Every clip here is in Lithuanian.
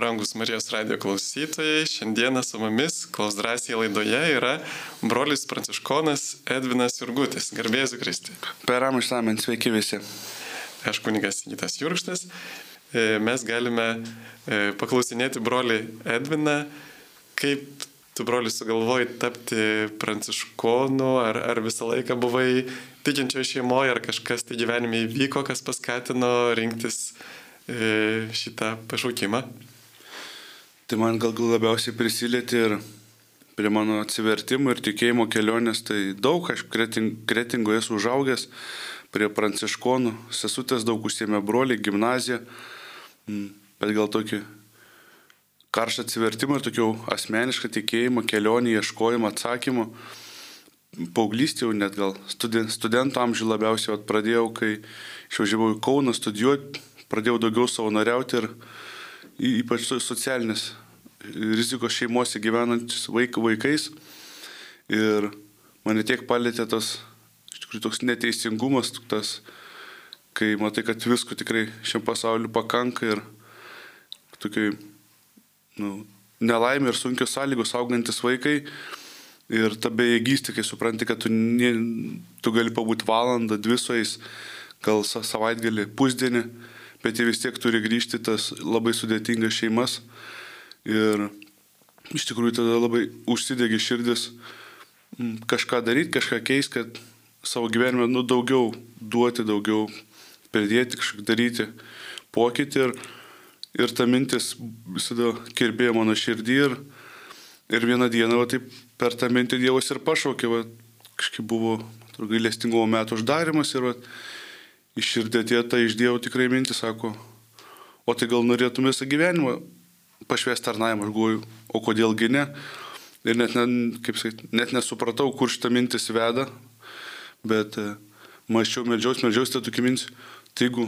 Brangus Marijos radio klausytojai, šiandieną su mumis Klaus drąsiai laidoje yra brolis pranciškonas Edvinas Jurgutis. Garbėsiu Kristi. Per amžiamint, sveiki visi. Aš kunigas Gytas Jurkštas. E, mes galime e, paklausinėti brolį Edviną, kaip tu broli sugalvojai tapti pranciškonu, ar, ar visą laiką buvai tikinčio šeimoje, ar kažkas tai gyvenime įvyko, kas paskatino rinktis E, šitą pašaukimą? Tai man gal labiausiai prisilietė ir prie mano atsivertimo ir tikėjimo kelionės, tai daug, aš kretingoje esu užaugęs, prie pranciškonų, sesutės daug užsiemė broliai, gimnaziją, mm, bet gal tokį karštą atsivertimą ir tokio asmenišką tikėjimą, kelionį, ieškojimą, atsakymą. Paauglystė jau net gal studentų amžių labiausiai pradėjau, kai išvažiavau į Kauną studijuoti pradėjau daugiau savanoriauti ir ypač socialinės rizikos šeimose gyvenantis vaik, vaikais. Ir mane tiek palėtė tas, iš tikrųjų, toks neteisingumas, tas, kai matai, kad visko tikrai šiam pasauliu pakanka ir tokiai, nu, nelaimė ir sunkios sąlygos augantis vaikai. Ir ta bejėgystė, kai supranti, kad tu, ne, tu gali pabūti valandą, dvi su jais, gal savaitgalį, pusdienį bet jie vis tiek turi grįžti tas labai sudėtingas šeimas. Ir iš tikrųjų tada labai užsidegi širdis kažką daryti, kažką keisti, kad savo gyvenime nu, daugiau duoti, daugiau pridėti, kažką daryti pokytį. Ir, ir ta mintis visada kirbėjo mano širdį. Ir, ir vieną dieną va, taip, per tą mintį Dievas ir pašaukė, va, kažkaip buvo gailestingumo metų uždarimas ir va, Iširdė atėjo ta iš Dievo tikrai mintis, sako, o tai gal norėtum visą gyvenimą pašvesti tarnavimą, aš galvoju, o kodėlgi ne. Ir net, ne, kaip sakyt, net nesupratau, kur šitą mintis veda, bet e, mačiau, medžiaus, medžiaus, tai tokia mintis, tai jeigu,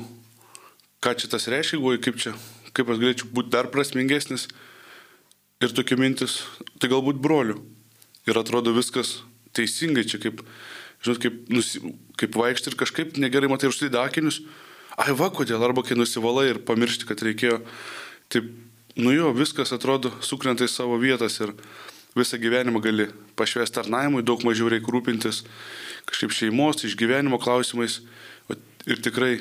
ką čia tas reiškia, galvoju, kaip čia, kaip aš galėčiau būti dar prasmingesnis. Ir tokia mintis, tai galbūt brolių. Ir atrodo viskas teisingai, čia kaip žinot, kaip, nusi, kaip vaikšti ir kažkaip negerai matai ir užsideda akinius. Ai va, kodėl, arba kai nusivalai ir pamiršti, kad reikėjo. Taip, nu jo, viskas atrodo sukrenta į savo vietas ir visą gyvenimą gali pašvesti tarnavimui, daug mažiau reikia rūpintis kažkaip šeimos, išgyvenimo klausimais. Ir tikrai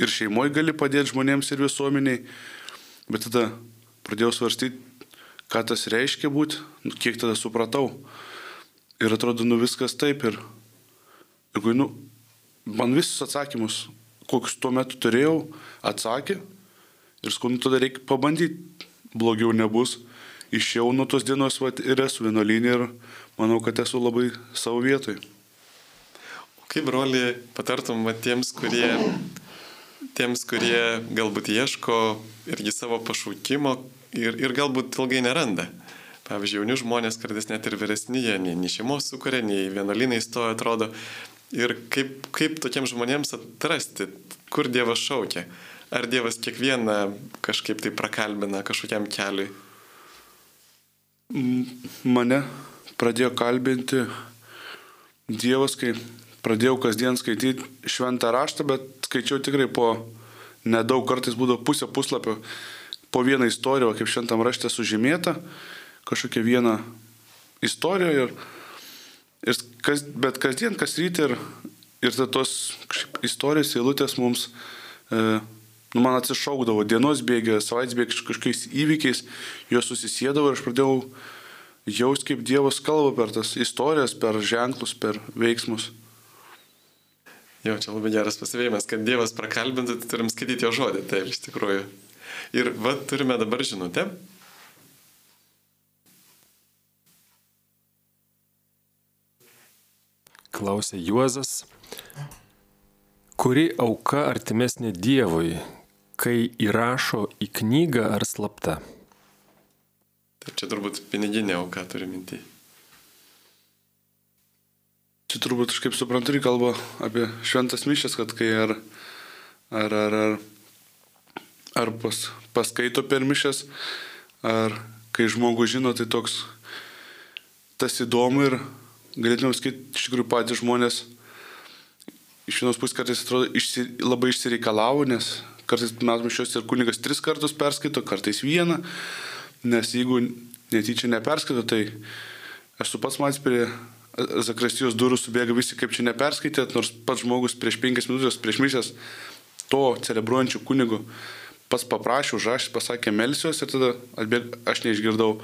ir šeimoje gali padėti žmonėms ir visuomeniai. Bet tada pradėjau svarstyti, ką tas reiškia būti, nu, kiek tada supratau. Ir atrodo, nu viskas taip ir Ir nu, man visus atsakymus, kokius tuo metu turėjau, atsakė. Ir skundų tada reikia pabandyti, blogiau nebus. Išėjau nuo tos dienos vat, ir esu vienuolinė ir manau, kad esu labai savo vietoje. O kaip, broli, patartum vat, tiems, kurie, tiems, kurie galbūt ieško irgi savo pašaukimo ir, ir galbūt ilgai neranda? Pavyzdžiui, jauni žmonės, kartais net ir vyresni, jie nei, nei šeimos sukuria, nei vienuolynai stoja, atrodo, Ir kaip, kaip tokiems žmonėms atrasti, kur Dievas šaukia? Ar Dievas kiekvieną kažkaip tai prakalbina kažkokiam keliui? Mane pradėjo kalbinti Dievas, kai pradėjau kasdien skaityti šventą raštą, bet skaičiau tikrai po nedaug, kartais būdavo pusę puslapio, po vieną istoriją, kaip šventam rašte sužymėta, kažkokia viena istorija ir Ir kas, bet kasdien, kas ryte ir, ir tos istorijos eilutės mums, e, nu, man atsišaukdavo dienos bėgė, savaitės bėgė kažkokiais įvykiais, jos susisėdavo ir aš pradėjau jausti, kaip Dievas kalba per tas istorijas, per ženklus, per veiksmus. Jo, čia labai geras pasivėjimas, kad Dievas prakalbintų, tai turim skaityti jo žodį, taip iš tikrųjų. Ir va, turime dabar žinutę Klausė Juozas, kuri auka artimesnė Dievui, kai įrašo į knygą ar slapta? Taip, čia turbūt piniginė auka turi mintį. Čia turbūt, aš kaip suprantu, kalba apie šventas mišės, kad kai ar, ar, ar, ar, ar pas, paskaito per mišės, ar kai žmogus žino, tai toks tas įdomu ir galėtume sakyti, iš tikrųjų patys žmonės iš vienos pusės kartais atrodo išsi, labai išsireikalavo, nes kartais mes mišios ir kunigas tris kartus perskaito, kartais vieną, nes jeigu netyčia neperskaito, tai esu pats matęs prie Zakrastijos durų subėga visi, kaip čia neperskaitėt, nors pats žmogus prieš penkias minutės, prieš misijas to celebruojančių kunigų pats paprašė, užrašė, pasakė melsiuos ir tada atbėg, aš neišgirdau.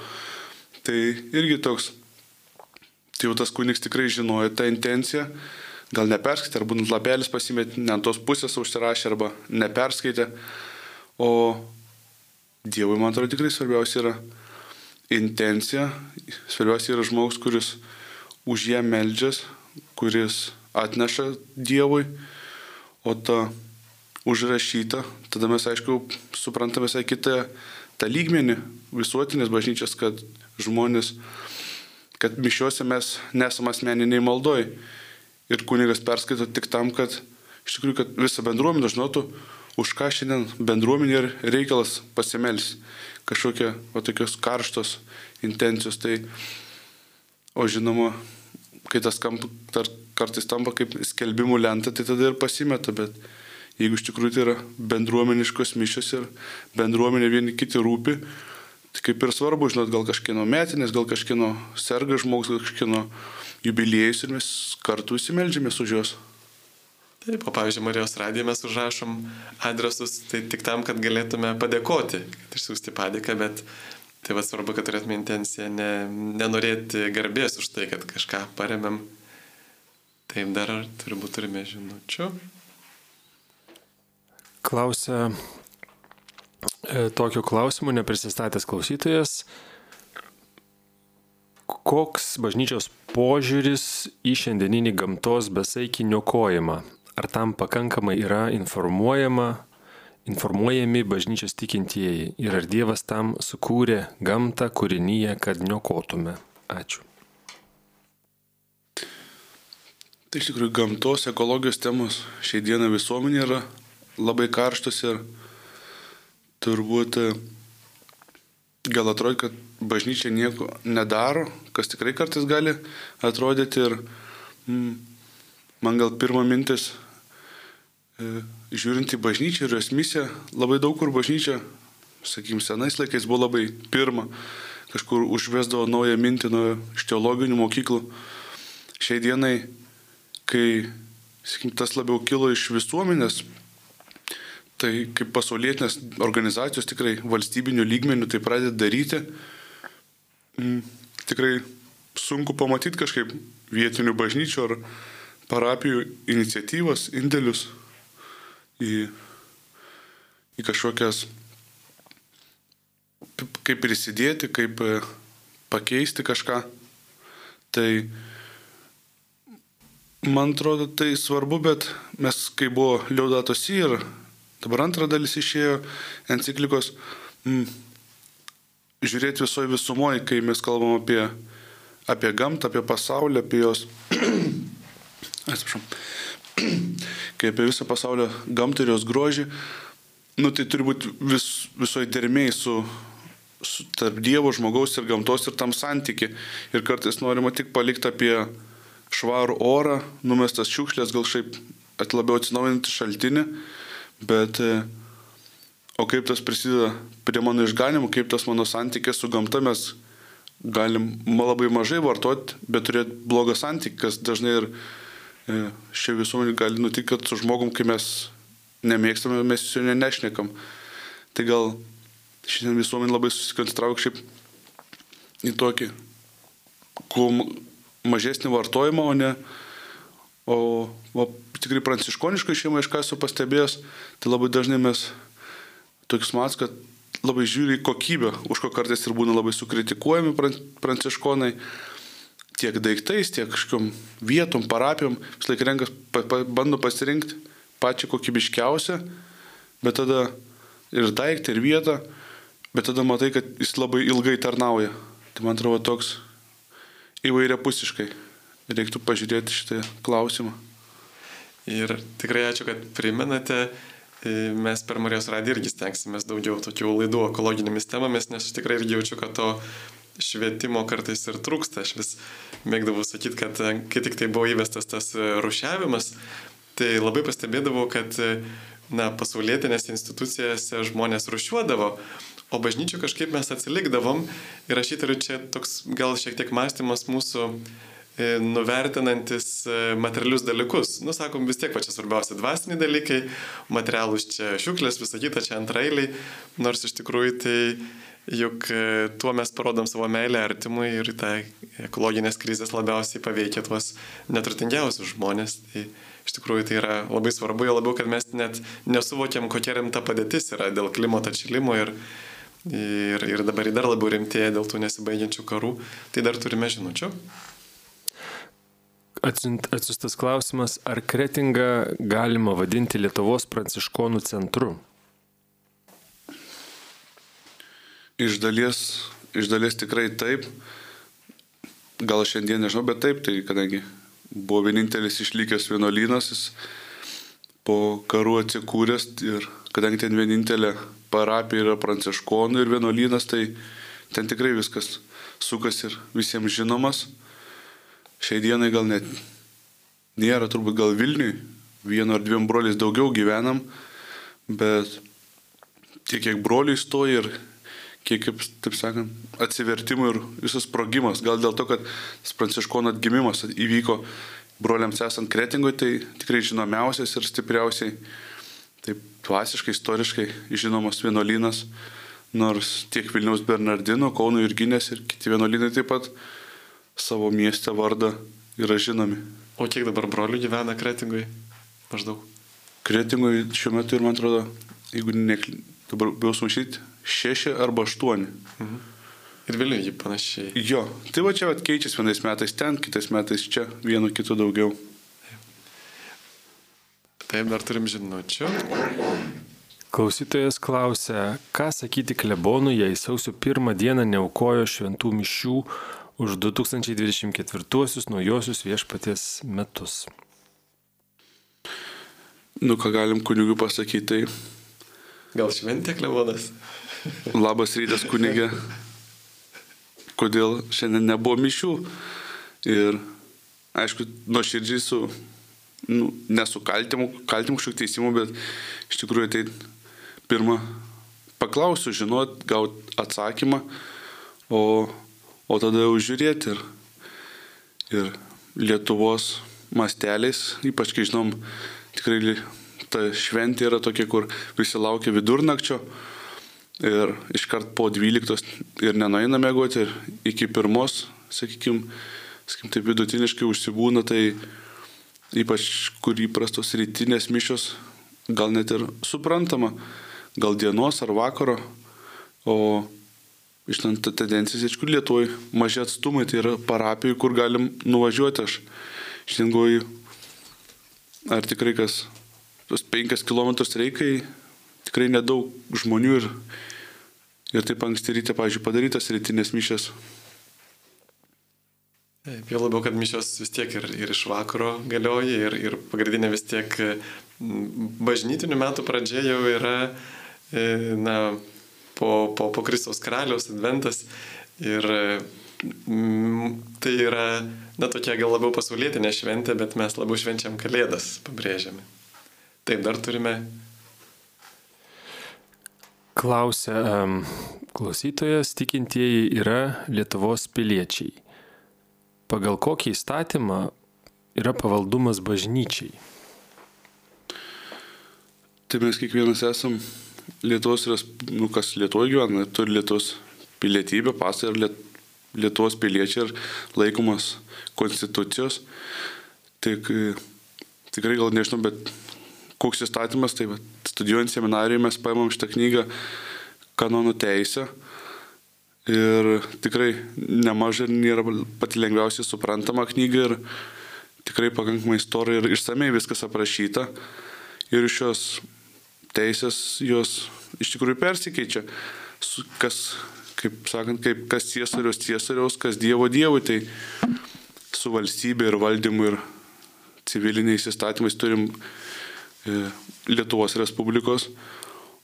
Tai irgi toks, tai jau tas kunigs tikrai žinojo tą intenciją, gal neperskaitė, arba ant lapelis pasimėtė, ne ant tos pusės užsirašė, arba neperskaitė. O Dievui, man atrodo, tikrai svarbiausia yra intencija, svarbiausia yra žmogus, kuris už ją meldžias, kuris atneša Dievui, o ta užrašyta, tada mes aišku suprantame visai kitą tą lygmenį visuotinės bažnyčios, kad žmonės, kad mišiuose mes nesame asmeniniai maldoj. Ir kunigas perskaito tik tam, kad iš tikrųjų, kad visa bendruomenė žinotų, už ką šiandien bendruomenė ir reikalas pasimels. Kažkokie o tokios karštos intencijos. Tai, o žinoma, kai tas kamp, tar, kartais tampa kaip skelbimų lenta, tai tada ir pasimeta, bet jeigu iš tikrųjų tai yra bendruomeniškos mišios ir bendruomenė vieni kiti rūpi, tai kaip ir svarbu, žinot, gal kažkieno metinės, gal kažkieno serga žmogus, gal kažkieno jubiliejus ir mes kartu įsimeldžiamės už juos. Taip, o pavyzdžiui, Marijos radiją mes užrašom adresus, tai tik tam, kad galėtume padėkoti, kad išsiųsti padėką, bet tai va svarbu, kad turėtume intenciją ne, nenorėti garbės už tai, kad kažką paremėm. Taip, dar turbūt turime žinučių. Klausia e, tokiu klausimu neprisistatęs klausytojas. Koks bažnyčios požiūris į šiandieninį gamtos besaikį niokojimą? Ar tam pakankamai yra informuojama, informuojami bažnyčios tikintieji ir ar Dievas tam sukūrė gamtą kūrinyje, kad niokotume? Ačiū. Tai iš tikrųjų gamtos, ekologijos temos šiai dieną visuomenė yra labai karštus ir turbūt gal atrodo, kad bažnyčia nieko nedaro, kas tikrai kartais gali atrodyti ir mm, man gal pirma mintis, e, žiūrint į bažnyčią ir jos misiją, labai daug kur bažnyčia, sakykim, senais laikais buvo labai pirma, kažkur užvesdavo naują mintį nuo iš teologinių mokyklų. Šiai dienai, kai sakykim, tas labiau kilo iš visuomenės, Tai kaip pasaulietinės organizacijos tikrai valstybinių lygmenių tai pradeda daryti, m, tikrai sunku pamatyti kažkaip vietinių bažnyčių ar parapijų iniciatyvas, indėlius į, į kažkokias, kaip prisidėti, kaip e, pakeisti kažką. Tai man atrodo tai svarbu, bet mes, kai buvo Liaudatos ir Dabar antra dalis išėjo enciklikos mm, žiūrėti visoje visumoje, kai mes kalbam apie, apie gamtą, apie pasaulį, apie jos... Atsiprašau. kai apie visą pasaulio gamtą ir jos grožį, nu, tai turi būti vis, visoje dermėje su, su tarp Dievo, žmogaus ir gamtos ir tam santyki. Ir kartais norima tik palikti apie švarų orą, numestas šiukšlės, gal šiaip labiau atsinaujinti šaltinį Bet e, o kaip tas prisideda prie mano išganimo, kaip tas mano santykis su gamta mes galim labai mažai vartoti, bet turėti blogą santykį, kas dažnai ir e, šia visuomenė gali nutikti, kad su žmogum, kai mes nemėgstame, mes juo nešnekam. Tai gal šiandien visuomenė labai susikoncentravo šiaip į tokį kuo mažesnį vartojimą, o ne o, o tikrai pranciškoniškai šeima, iš ką esu pastebėjęs, tai labai dažnai mes tokius mats, kad labai žiūri kokybę, už ko kartais ir būna labai sukritikuojami pranciškonai, tiek daiktais, tiek kažkokiam vietom, parapijom, vis laik renkas, pa, pa, bando pasirinkti pačią kokybiškiausią, bet tada ir daiktą, ir vietą, bet tada matai, kad jis labai ilgai tarnauja. Tai man atrodo toks įvairiapusiškai. Reiktų pažiūrėti šitą klausimą. Ir tikrai ačiū, kad primenate. E, mes per Marijos radiją irgi stengsimės daugiau tokių laidų ekologinėmis temomis, nes aš tikrai irgi jaučiu, kad to švietimo kartais ir trūksta. Aš vis mėgdavau sakyti, kad e, kai tik tai buvo įvestas tas e, rušiavimas, tai labai pastebėdavau, kad na, pasaulietinėse institucijose žmonės rušiuodavo, o bažnyčių kažkaip mes atsilikdavom ir aš įtariu čia toks gal šiek tiek mąstymas mūsų nuvertinantis e, materialius dalykus. Nu, sakom, vis tiek pačia svarbiausia dvasiniai dalykai, materialus čia šiuklės, visą kitą čia antrailiai, nors iš tikrųjų tai juk e, tuo mes parodom savo meilę artimui ir tą ekologinės krizės labiausiai paveikia tuos neturtingiausius žmonės. Tai iš tikrųjų tai yra labai svarbu, jo labiau, kad mes net nesuvokiam, kokia rimta padėtis yra dėl klimato atšilimo ir, ir, ir dabar dar labiau rimtėja dėl tų nesibaigiančių karų, tai dar turime žinučių. Atsiustas klausimas, ar Kretingą galima vadinti Lietuvos pranciškonų centru? Iš dalies, iš dalies tikrai taip. Gal šiandien nežinau, bet taip, tai kadangi buvo vienintelis išlikęs vienuolynas, jis po karų atsikūręs ir kadangi ten vienintelė parapija yra pranciškonų ir vienuolynas, tai ten tikrai viskas sukas ir visiems žinomas. Šiai dienai gal net nėra, turbūt gal Vilniui, vienu ar dviem broliais daugiau gyvenam, bet tiek kiek broliai stoja ir kiek, taip sakant, atsivertimų ir visas sprogimas. Gal dėl to, kad tas pranciškonų atgimimas įvyko broliams esant kretingui, tai tikrai žinomiausias ir stipriausiai, taip dvasiškai, istoriškai žinomas vienuolynas, nors tiek Vilniaus Bernardino, Kauno Irginės ir kiti vienuolynai taip pat savo mieste vardą yra žinomi. O kiek dabar brolių gyvena kretingui? Maždaug. Kretingui šiuo metu ir man atrodo, jeigu ne, dabar bijau sumšyti, šeši arba aštuoni. Mhm. Ir vėliau jį panašiai. Jo, tai va čia keičiasi vienais metais ten, kitais metais čia, vienu kitu daugiau. Taip, dar turim žinučių. Klausytojas klausia, ką sakyti klebonui, jei sausio pirmą dieną neaukojo šventų mišių už 2024 naujosius viešpaties metus. Nu, ką galim kunigui pasakyti, tai. Gal šventė klebonas? Labas rytas, kunigė. Kodėl šiandien nebuvo mišių? Ir, aišku, nuoširdžiai su, nu, nesu kaltimu, kaltimu kažkokiu teisimu, bet iš tikrųjų tai pirmą paklausiu, žinot, gauti atsakymą, o, o tada jau žiūrėti. Ir, ir Lietuvos masteliais, ypač kai žinom, tikrai ta šventė yra tokia, kur visi laukia vidurnakčio ir iškart po 12 ir nenueina mėgoti ir iki pirmos, sakykime, sakykim, taip vidutiniškai užsibūna, tai ypač kur įprastos rytinės mišios, gal net ir suprantama, gal dienos ar vakaro, o žinant tą tendenciją, iš kur Lietuvoje maži atstumai, tai yra parapijai, kur galim nuvažiuoti. Aš šiandien galvoju, ar tikrai kas, tos 5 km reikai tikrai nedaug žmonių ir, ir taip anksti ryte, pavyzdžiui, padarytas rytinės mišės. Jau labiau, kad mišios vis tiek ir, ir iš vakaro galioja, ir, ir pagrindinė vis tiek bažnytinių metų pradžia jau yra, e, na, po, po, po Kristaus karaliaus adventas. Ir mm, tai yra, na, tokia gal labiau pasaulietinė šventė, bet mes labiau švenčiam kalėdas, pabrėžiame. Taip, dar turime Klausia um, klausytojas, tikintieji yra Lietuvos piliečiai. Pagal kokį įstatymą yra pavaldumas bažnyčiai? Tai mes kiekvienas esam Lietuvos, nu kas Lietuvoje gyvena, turi Lietuvos pilietybę, pasą ir Liet, Lietuvos piliečiai ir laikomas konstitucijos. Tik tikrai gal nežinau, bet koks įstatymas, tai va, studijuojant seminarijoje mes paimam šitą knygą kanonų teisę ir tikrai nemažai nėra pati lengviausiai suprantama knyga ir tikrai pakankamai istorija ir išsamei viskas aprašyta ir iš šios teisės jos iš tikrųjų persikeičia, kas, kaip sakant, kaip kas ciesariaus ciesariaus, kas Dievo Dievui, tai su valstybė ir valdymu ir civiliniais įstatymais turim E, Lietuvos Respublikos,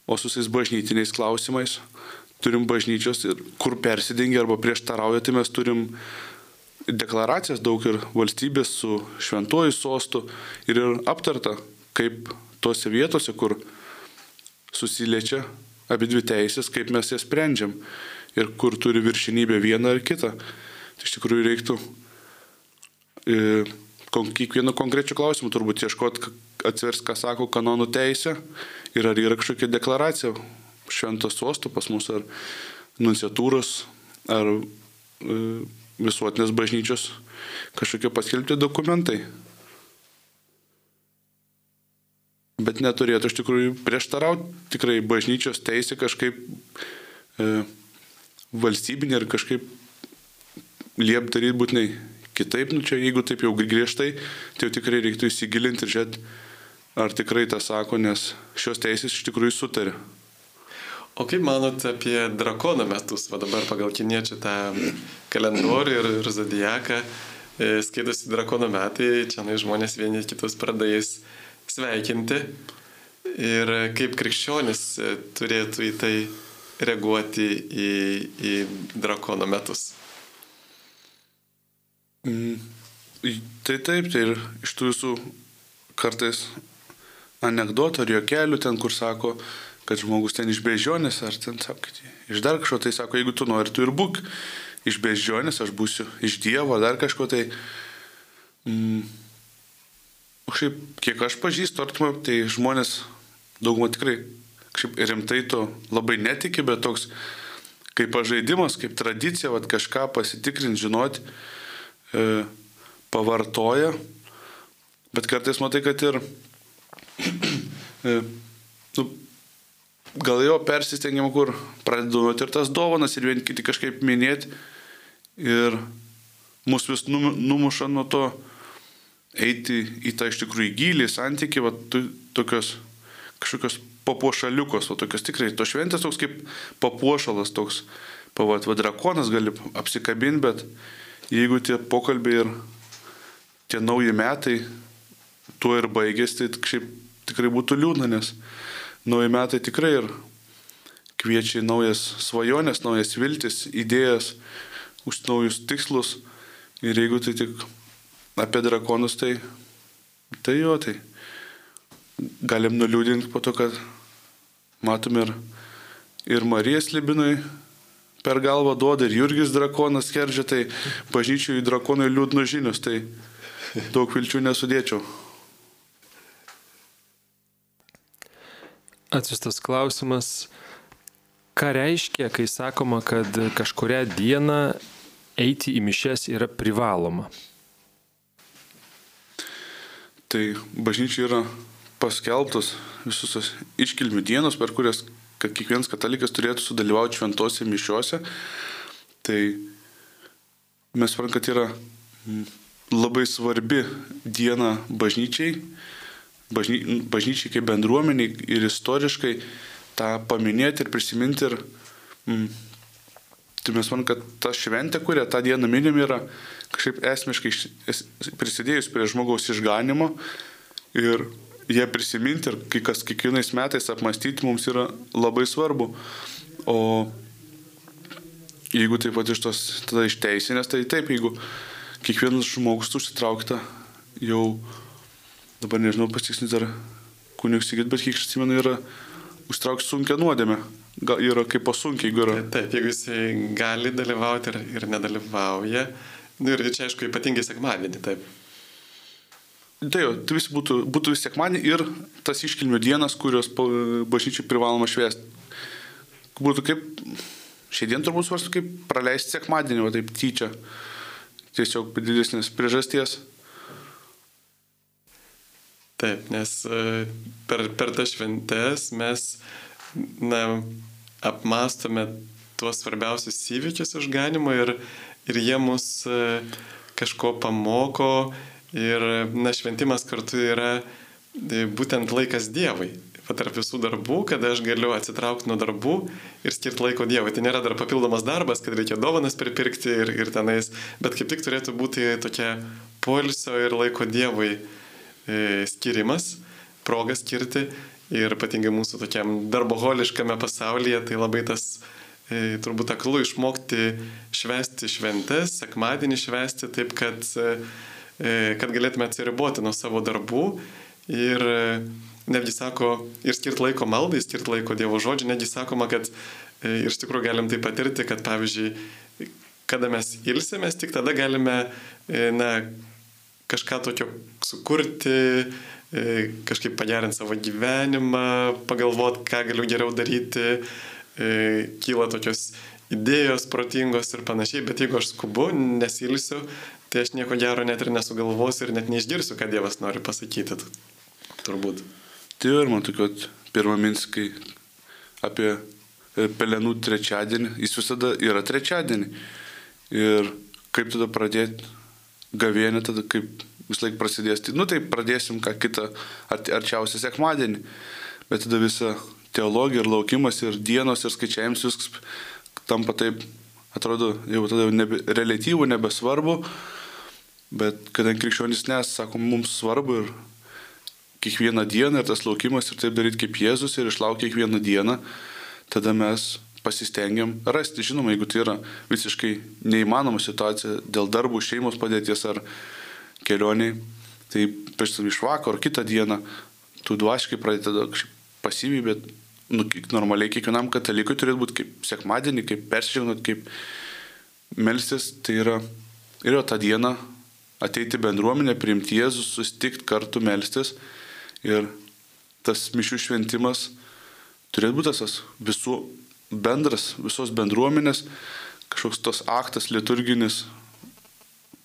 o su tais bažnytiniais klausimais turim bažnyčios, kur persidengia arba prieštarauja, tai mes turim deklaracijas daug ir valstybės su šventuoju sostu ir ir aptarta, kaip tose vietose, kur susiliečia abi dvi teisės, kaip mes jas sprendžiam ir kur turi viršinybę viena ar kita. Tai iš tikrųjų reiktų e, kiekvieno konkrečio klausimu turbūt ieškoti, atsvers, ką sako kanonų teisė ir ar yra kažkokia deklaracija šventos sostų pas mus ar nunciatūros ar e, visuotinės bažnyčios kažkokie paskelbti dokumentai. Bet neturėtų iš tikrųjų prieštarauti tikrai bažnyčios teisė kažkaip e, valstybinė ir kažkaip liep daryti būtinai kitaip, nu čia jeigu taip jau griežtai, tai jau tikrai reiktų įsigilinti ir žiūrėti, ar tikrai tą sako, nes šios teisės iš tikrųjų sutarė. O kaip manot apie drakono metus, va dabar pagal kiniečių tą kalendorių ir, ir zodiaką, e, skaitosi drakono metai, čia na, žmonės vieni kitus pradais sveikinti ir kaip krikščionis turėtų į tai reaguoti į, į drakono metus. Mm, tai taip, tai ir iš tų visų kartais anegdotų ar juokelių ten, kur sako, kad žmogus ten iš bežionės, ar ten sako, iš dar kažko, tai sako, jeigu tu nori, tu ir būk iš bežionės, aš būsiu iš Dievo, ar dar kažko, tai... Mm, Šiaip, kiek aš pažįstu, artimai, tai žmonės daugumą tikrai kažkaip rimtai to labai netiki, bet toks kaip pažaidimas, kaip tradicija, vad kažką pasitikrinti, žinoti, e, pavartoja, bet kartais matai, kad ir e, nu, gal jo persistengiam, kur pradeduoti ir tas dovanas ir vieni kiti kažkaip minėti ir mus vis numuša nuo to eiti į tą iš tikrųjų gilį, santyki, va, tokios kažkokios papuošaliukos, o tokios tikrai, to šventės toks kaip papuošalas, toks, pavat, va, drakonas gali apsikabinti, bet jeigu tie pokalbiai ir tie nauji metai tuo ir baigėsi, tai šiaip tikrai būtų liūdna, nes nauji metai tikrai ir kviečia į naujas svajonės, naujas viltis, idėjas, už naujus tikslus. Ir jeigu tai tik apie drakonus, tai, tai jo, tai galim nuliūdinti po to, kad matom ir, ir Marijas Libinui per galvą duoda ir Jurgis drakonas skerdžia, tai bažnyčių į drakonai liūdnų žinius, tai daug vilčių nesudėčiau. Atsistas klausimas, ką reiškia, kai sakoma, kad kažkuria diena eiti į mišes yra privaloma? Tai bažnyčia yra paskelbtos visus tos iškilmių dienos, per kurias kiekvienas katalikas turėtų sudalyvauti šventose mišiuose. Tai mes suprantam, kad yra labai svarbi diena bažnyčiai, bažny, bažnyčiai kaip bendruomeniai ir istoriškai tą paminėti ir prisiminti. Ir, mm, tai mes manom, kad ta šventė, kurią tą dieną minim, yra kažkaip esmiškai prisidėjus prie žmogaus išganimo ir ją prisiminti ir kai kas kiekvienais metais apmastyti mums yra labai svarbu. O jeigu taip pat iš tos, tada iš teisinės, tai taip, jeigu kiekvienas žmogus užsitraukta jau, dabar nežinau pasitiksnis ar kunigas sakyt, bet kiek aš atsimenu, yra užtraukti sunkia nuodėmė. Yra kaip pasunkiai, yra. Taip, jeigu jisai gali dalyvauti ir, ir nedalyvauja. Nu, ir čia, aišku, ypatingai sekmadienį, taip. Tai jau, tai vis būtų, būtų vis sekmadienį ir tas iškilmių dienas, kurios bažnyčiai privaloma švęsti. Būtų kaip, šiandien turbūt svarstu, kaip praleisti sekmadienį, o taip tyčia. Tiesiog didesnės priežasties. Taip, nes e, per, per tas šventes mes na, apmastome tuos svarbiausius įvykius išganimo ir, ir jie mus e, kažko pamoko ir na, šventimas kartu yra e, būtent laikas Dievui. Tarp visų darbų, kada aš galiu atsitraukti nuo darbų ir skirti laiko Dievui. Tai nėra dar papildomas darbas, kad reikia dovanas pripirkti ir, ir tenais, bet kaip tik turėtų būti tokia poilsio ir laiko Dievui e, skirimas, proga skirti ir ypatingai mūsų tokiam darboholiškame pasaulyje, tai labai tas e, turbūt aklu išmokti švesti šventes, sekmadienį švesti taip, kad, e, kad galėtume atsiriboti nuo savo darbų ir netgi sako, ir skirti laiko maldai, skirti laiko Dievo žodžiui, netgi sakoma, kad e, ir iš tikrųjų galim tai patirti, kad pavyzdžiui, kada mes ilsimės, tik tada galime, e, na, kažką tokio sukurti, e, kažkaip pagerinti savo gyvenimą, pagalvoti, ką galiu geriau daryti, kyla tokios idėjos protingos ir panašiai, bet jeigu aš skubu, nesilsiu, tai aš nieko gero net ir nesugalvosiu ir net neišgirsiu, ką Dievas nori pasakyti. Turbūt. Tai ir man tokio pirmą mintis, kai apie e, pelenų trečiadienį, jis visada yra trečiadienį. Ir kaip tada pradėti gavienę, tada kaip vis laik prasidės. Tai, nu tai pradėsim ką kitą arčiausią sekmadienį. Bet tada visa teologija ir laukimas ir dienos ir skaičiavimas viskas tampa taip, atrodo, jau tada nebe, relatyvų, nebesvarbu. Bet kadangi krikščionys nes, sako, mums svarbu ir kiekvieną dieną ir tas laukimas ir taip daryti kaip Jėzus ir išlaukti kiekvieną dieną, tada mes pasistengiam rasti, žinoma, jeigu tai yra visiškai neįmanoma situacija dėl darbų, šeimos padėties ar kelioniai, tai prieš iš vakaro ar kitą dieną tu dvasiškai pradeda pasyviai, bet nu, normaliai kiekvienam katalikui turėtų būti kaip sekmadienį, kaip persižinot, kaip melstis, tai yra ir jo tą dieną ateiti bendruomenę, priimti Jėzus, sustikti kartu melstis. Ir tas mišių šventimas turėtų būti tas visų bendras, visos bendruomenės, kažkoks tos aktas liturginis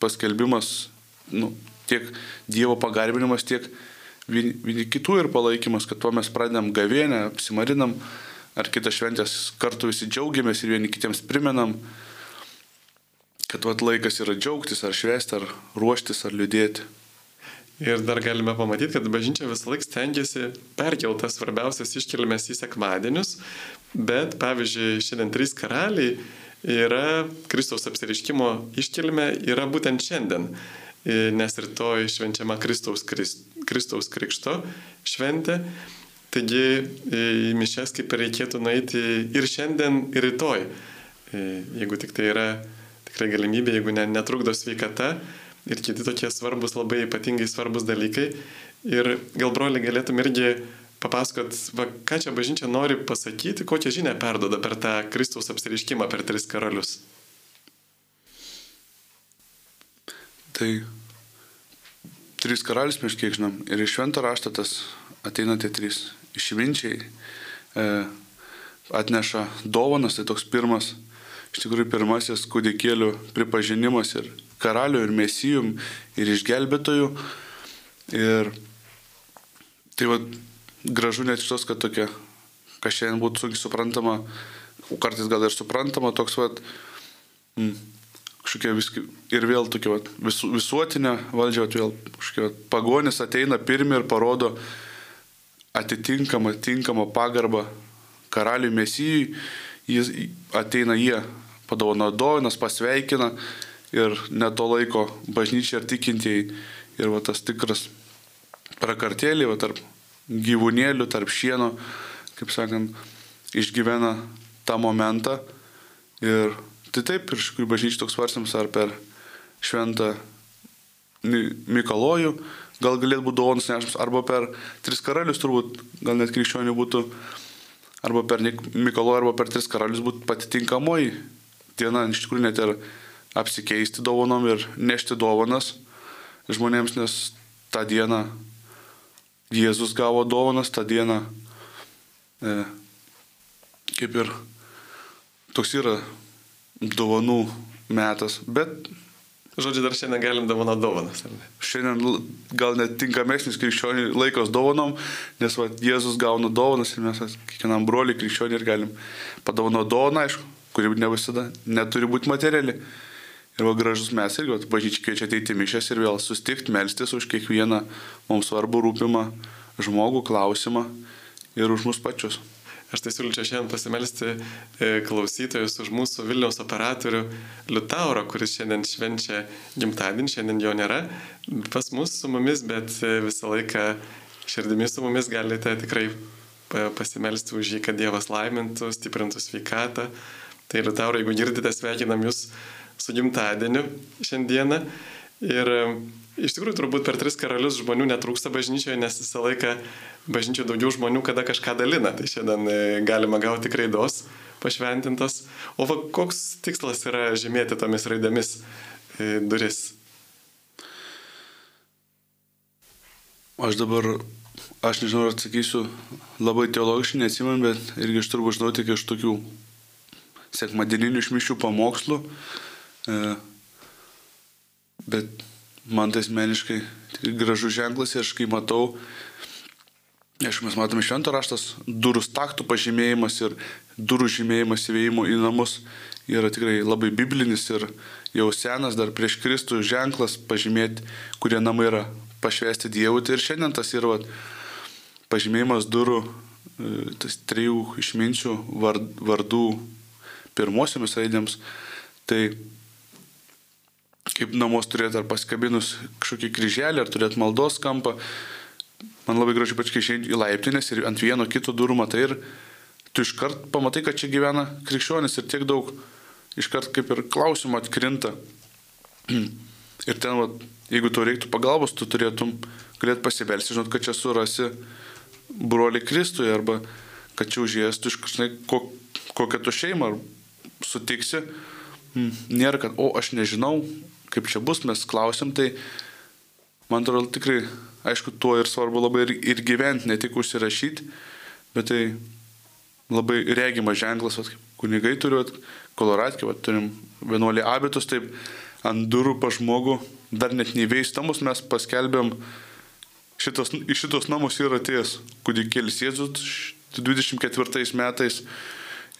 paskelbimas, nu, tiek Dievo pagarbinimas, tiek vieni, vieni kitų ir palaikymas, kad tuo mes pradedam gavėnę, apsimarinam, ar kitas šventės kartu visi džiaugiamės ir vieni kitiems primenam kad vat laikas yra džiaugtis, ar švesti, ar ruoštis, ar liūdėti. Ir dar galime pamatyti, kad bažnyčia visą laiką stengiasi perkeltas svarbiausias iškeliamės į sekmadienius, bet pavyzdžiui, šiandien trys karaliai yra Kristaus apsiriškimo iškelime yra būtent šiandien, nes rytoj švenčiama Kristaus, Kristaus Krikšto šventė. Taigi į mišes kaip reikėtų nueiti ir šiandien, ir rytoj, jeigu tik tai yra tikrai galimybė, jeigu ne, netrukdo sveikata ir kiti tokie svarbus, labai ypatingai svarbus dalykai. Ir gal broli galėtum irgi papasakot, va, ką čia bažnyčia nori pasakyti, kokią žinią perdoda per tą Kristaus apsiriškimą per tris karalius. Tai trys karalius mes kiek žinom ir iš švento rašto tas ateina tie trys išminčiai, e, atneša dovanas, tai toks pirmas iš tikrųjų pirmasis kūdikėlių pripažinimas ir karalių, ir mesijum, ir išgelbėtojų. Ir tai va, gražu net iš tos, kad tokia, kas šiandien būtų sunkiai suprantama, kartais gal ir suprantama, toks va, mm, kažkokia viski, ir vėl tokia va, visu, visuotinė valdžia, va, vėl kažkokia va, pagonis ateina pirmi ir parodo atitinkamą, tinkamą pagarbą karaliui mesijui, jis ateina jie padovano dovanas, pasveikina ir net to laiko bažnyčia ir tikintieji. Ir va tas tikras prakartėlį, va tarp gyvūnėlių, tarp šieno, kaip sakant, išgyvena tą momentą. Ir tai taip, ir iš tikrųjų bažnyčia toks svarstymas ar per šventą Mikalojų, gal galėtų būti dovanas nešamas, arba per tris karalius turbūt, gal net krikščionių būtų, arba per Mikalojų, arba per tris karalius būtų pati tinkamoji diena. Iš tikrųjų net ir apsikeisti dovanom ir nešti dovanas žmonėms, nes tą dieną Jėzus gavo dovanas, tą dieną e, kaip ir toks yra dovanų metas, bet Žodžiu, dar šiandien galim dovanoti dovanas. Šiandien gal net tinkamesnis krikščionių laikos dovanom, nes va, Jėzus gauna dovanas ir mes kiekvienam broliui krikščioniui ir galim padovanoti dovaną, aišku, kuri ne visada neturi būti materiali. Ir va gražus mes irgi, bažnyčia kviečia ateiti mišęs ir vėl sustikti, melstis už kiekvieną mums svarbų rūpimą žmogų, klausimą ir už mus pačius. Aš tai siūlyčiau šiandien pasimelsti e, klausytojus už mūsų Vilniaus operatorių Liutauro, kuris šiandien švenčia gimtadienį, šiandien jo nėra pas mus su mumis, bet e, visą laiką širdimi su mumis galite tikrai pasimelsti už jį, kad Dievas laimintų, stiprintų sveikatą Tai Liutaurai, jeigu girdite, sveikinam Jūs su gimtadieniu šiandieną. Ir iš tikrųjų turbūt per tris karalius žmonių netrūksta bažnyčioje, nes visą laiką bažnyčioje daugiau žmonių, kada kažką dalina. Tai šiandien e, galima gauti kraidos pašventintos. O va, koks tikslas yra žymėti tomis raidėmis e, duris? Aš dabar, aš nežinau, ar atsakysiu labai teologiškai, neatsimenu, bet irgi aš turbūt žinau tik iš tokių sekmadieninių išmišių pamokslų. E, bet man tai asmeniškai gražus ženklas aš kai matau, aišku, mes matome šventą raštas, durų staktų pažymėjimas ir durų žymėjimas įvėjimo į namus yra tikrai labai biblinis ir jau senas dar prieš Kristų ženklas pažymėti, kurie namai yra pašvesti Dievui. Tai ir šiandien tas yra vat, pažymėjimas durų, e, tas trijų išminčių vardų pirmosiomis raidėms. Tai kaip namus turėti ar paskabinus kažkokį kryželį, ar turėti maldos kampą. Man labai gražiai pačiai išeiti į laiptinės ir ant vieno kito durų matai ir tu iškart pamatai, kad čia gyvena krikščionis ir tiek daug iškart kaip ir klausimų atkrinta. Ir ten, va, jeigu tau reiktų pagalbos, tu turėtum galėt pasibelsti, žinot, kad čia surasi broli Kristui arba kad čia užėjęs tu iškažinai, ko, kokią tu šeimą sutiksi. Hmm, nėra, kad, o aš nežinau, kaip čia bus, mes klausim, tai man atrodo tikrai, aišku, tuo ir svarbu labai ir, ir gyventi, ne tik užsirašyti, bet tai labai regimas ženklas, vat, kunigai turiu, koloratkį, turim vienuolį abitus, taip ant durų pa žmogų, dar net neįveistamus mes paskelbėm, šitos, iš šitos namus yra atėjęs kūdikėlis Jėzus 24 metais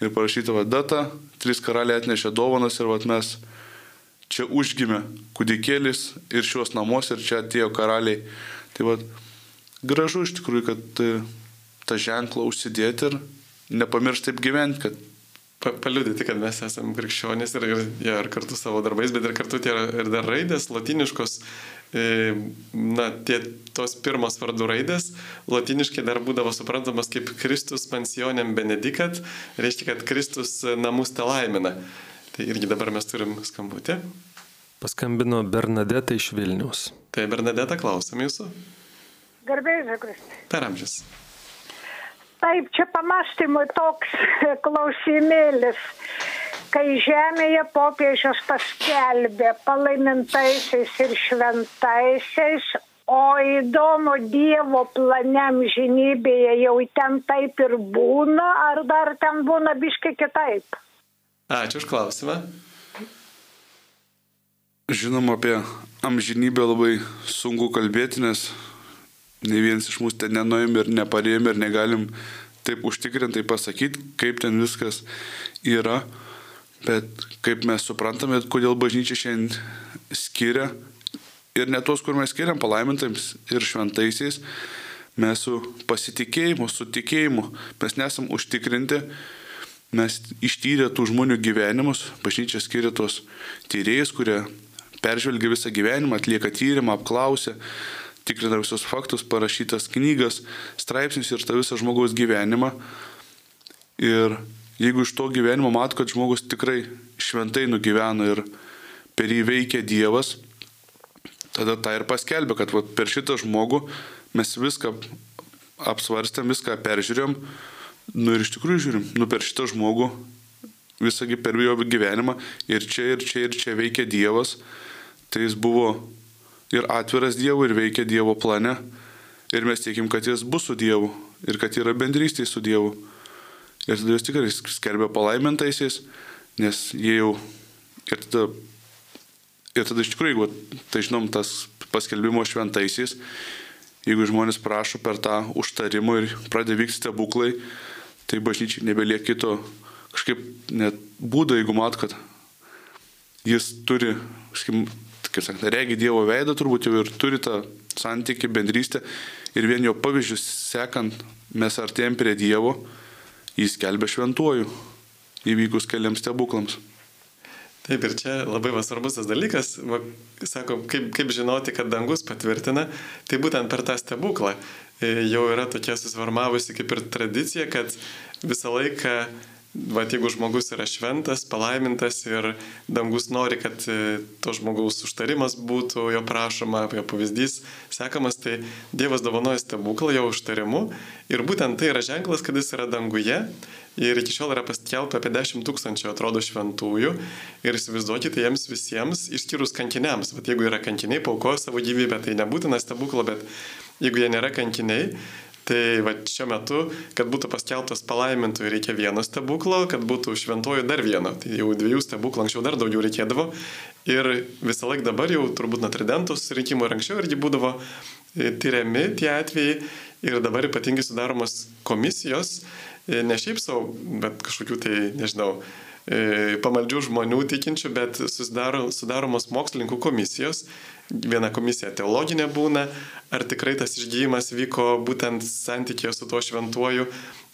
ir parašyta va data, trys karaliai atnešė dovanas ir va mes čia užgimė kūdikėlis ir šios namus ir čia atėjo karaliai. Tai va gražu iš tikrųjų, kad e, tą ženklą užsidėti ir nepamiršti taip gyventi, kad paliudyti, kad mes esame krikščionys ir, ir, ja, ir kartu savo darbais, bet ir kartu tie ir dar raidės, latiniškos, e, na, tie tos pirmos vardų raidės, latiniškai dar būdavo suprantamas kaip Kristus pensionėm benedikat, reiškia, kad Kristus namus te laimina. Tai irgi dabar mes turim skambutį. Paskambino Bernadeta iš Vilnius. Tai Bernadeta, klausom jūsų. Garbėjai, Kristai. Per amžius. Taip, čia pamastymui toks klausimėlis. Kai žemėje popiežius paskelbė palaimintaisiais ir šventaisiais, o įdomu Dievo planiam žinybėje jau ten taip ir būna, ar dar ten būna biškai kitaip? Ačiū už klausimą. Žinoma, apie amžinybę labai sunku kalbėti, nes ne vienas iš mūsų ten nenuėjom ir neparėjom ir negalim taip užtikrintai pasakyti, kaip ten viskas yra, bet kaip mes suprantame, kodėl bažnyčia šiandien skiria ir ne tos, kur mes skiriam palaimintams ir šventaisiais, mes su pasitikėjimu, su tikėjimu, mes nesam užtikrinti, mes ištyrę tų žmonių gyvenimus, bažnyčia skiria tos tyrėjus, kurie peržvelgia visą gyvenimą, atlieka tyrimą, apklausia, tikrina visus faktus, parašytas knygas, straipsnius ir tą visą žmogaus gyvenimą. Ir jeigu iš to gyvenimo mat, kad žmogus tikrai šventai nugyveno ir per jį veikia Dievas, tada tą ir paskelbė, kad va, per šitą žmogų mes viską apsvarstėm, viską peržiūrėjom, nu ir iš tikrųjų žiūrim, nu per šitą žmogų visągi per jo gyvenimą ir čia, ir čia, ir čia veikia Dievas, tai jis buvo ir atviras Dievui ir veikia Dievo plane. Ir mes tikim, kad jis bus su Dievu ir kad yra bendrystė su Dievu. Ir tada jis tikrai skelbia palaimintaisiais, nes jie jau ir tada, ir tada iš tikrųjų, jeigu tai žinom, tas paskelbimo šventaisiais, jeigu žmonės prašo per tą užtarimą ir pradeda vykti stebuklai, tai bažnyčiai nebeliek kito kažkaip net būdo, jeigu mat, kad jis turi, kažkaip, kaip sakant, regi Dievo veidą turbūt jau ir turi tą santyki, bendrystę ir vien jo pavyzdžius sekant mes artėjom prie Dievo, jis kelbė šventuoju įvykus keliams stebuklams. Taip ir čia labai svarbus tas dalykas, va, sako, kaip, kaip žinoti, kad dangus patvirtina, tai būtent per tą stebuklą. E, jau yra tokia susiformavusi kaip ir tradicija, kad visą laiką va, jeigu žmogus yra šventas, palaimintas ir dangus nori, kad e, to žmogaus užtarimas būtų jo prašoma, jo pavyzdys sekamas, tai Dievas dovanoja stebuklą jo užtarimu. Ir būtent tai yra ženklas, kad jis yra danguje ir iki šiol yra paskelbta apie 10 tūkstančių, atrodo, šventųjų. Ir įsivaizduokite jiems visiems, išskyrus kankiniams, bet jeigu yra kankiniai, paukojo savo gyvybę, tai nebūtina stebuklo, bet jeigu jie nėra kankiniai, Tai va šiuo metu, kad būtų paskelbtas palaimintojų, reikia vieno stebuklo, kad būtų šventojų dar vieno. Tai jau dviejų stebuklų anksčiau dar daugiau reikėdavo. Ir visą laiką dabar jau turbūt nuo tridentų susirinkimų ir anksčiau irgi būdavo e, tyriami tie atvejai. Ir dabar ypatingai sudaromos komisijos, e, ne šiaip savo, bet kažkokių tai, nežinau, e, pamaldžių žmonių tikinčių, bet susidaro, sudaromos mokslininkų komisijos viena komisija teologinė būna, ar tikrai tas išgyjimas vyko būtent santykėje su tuo šventuoju,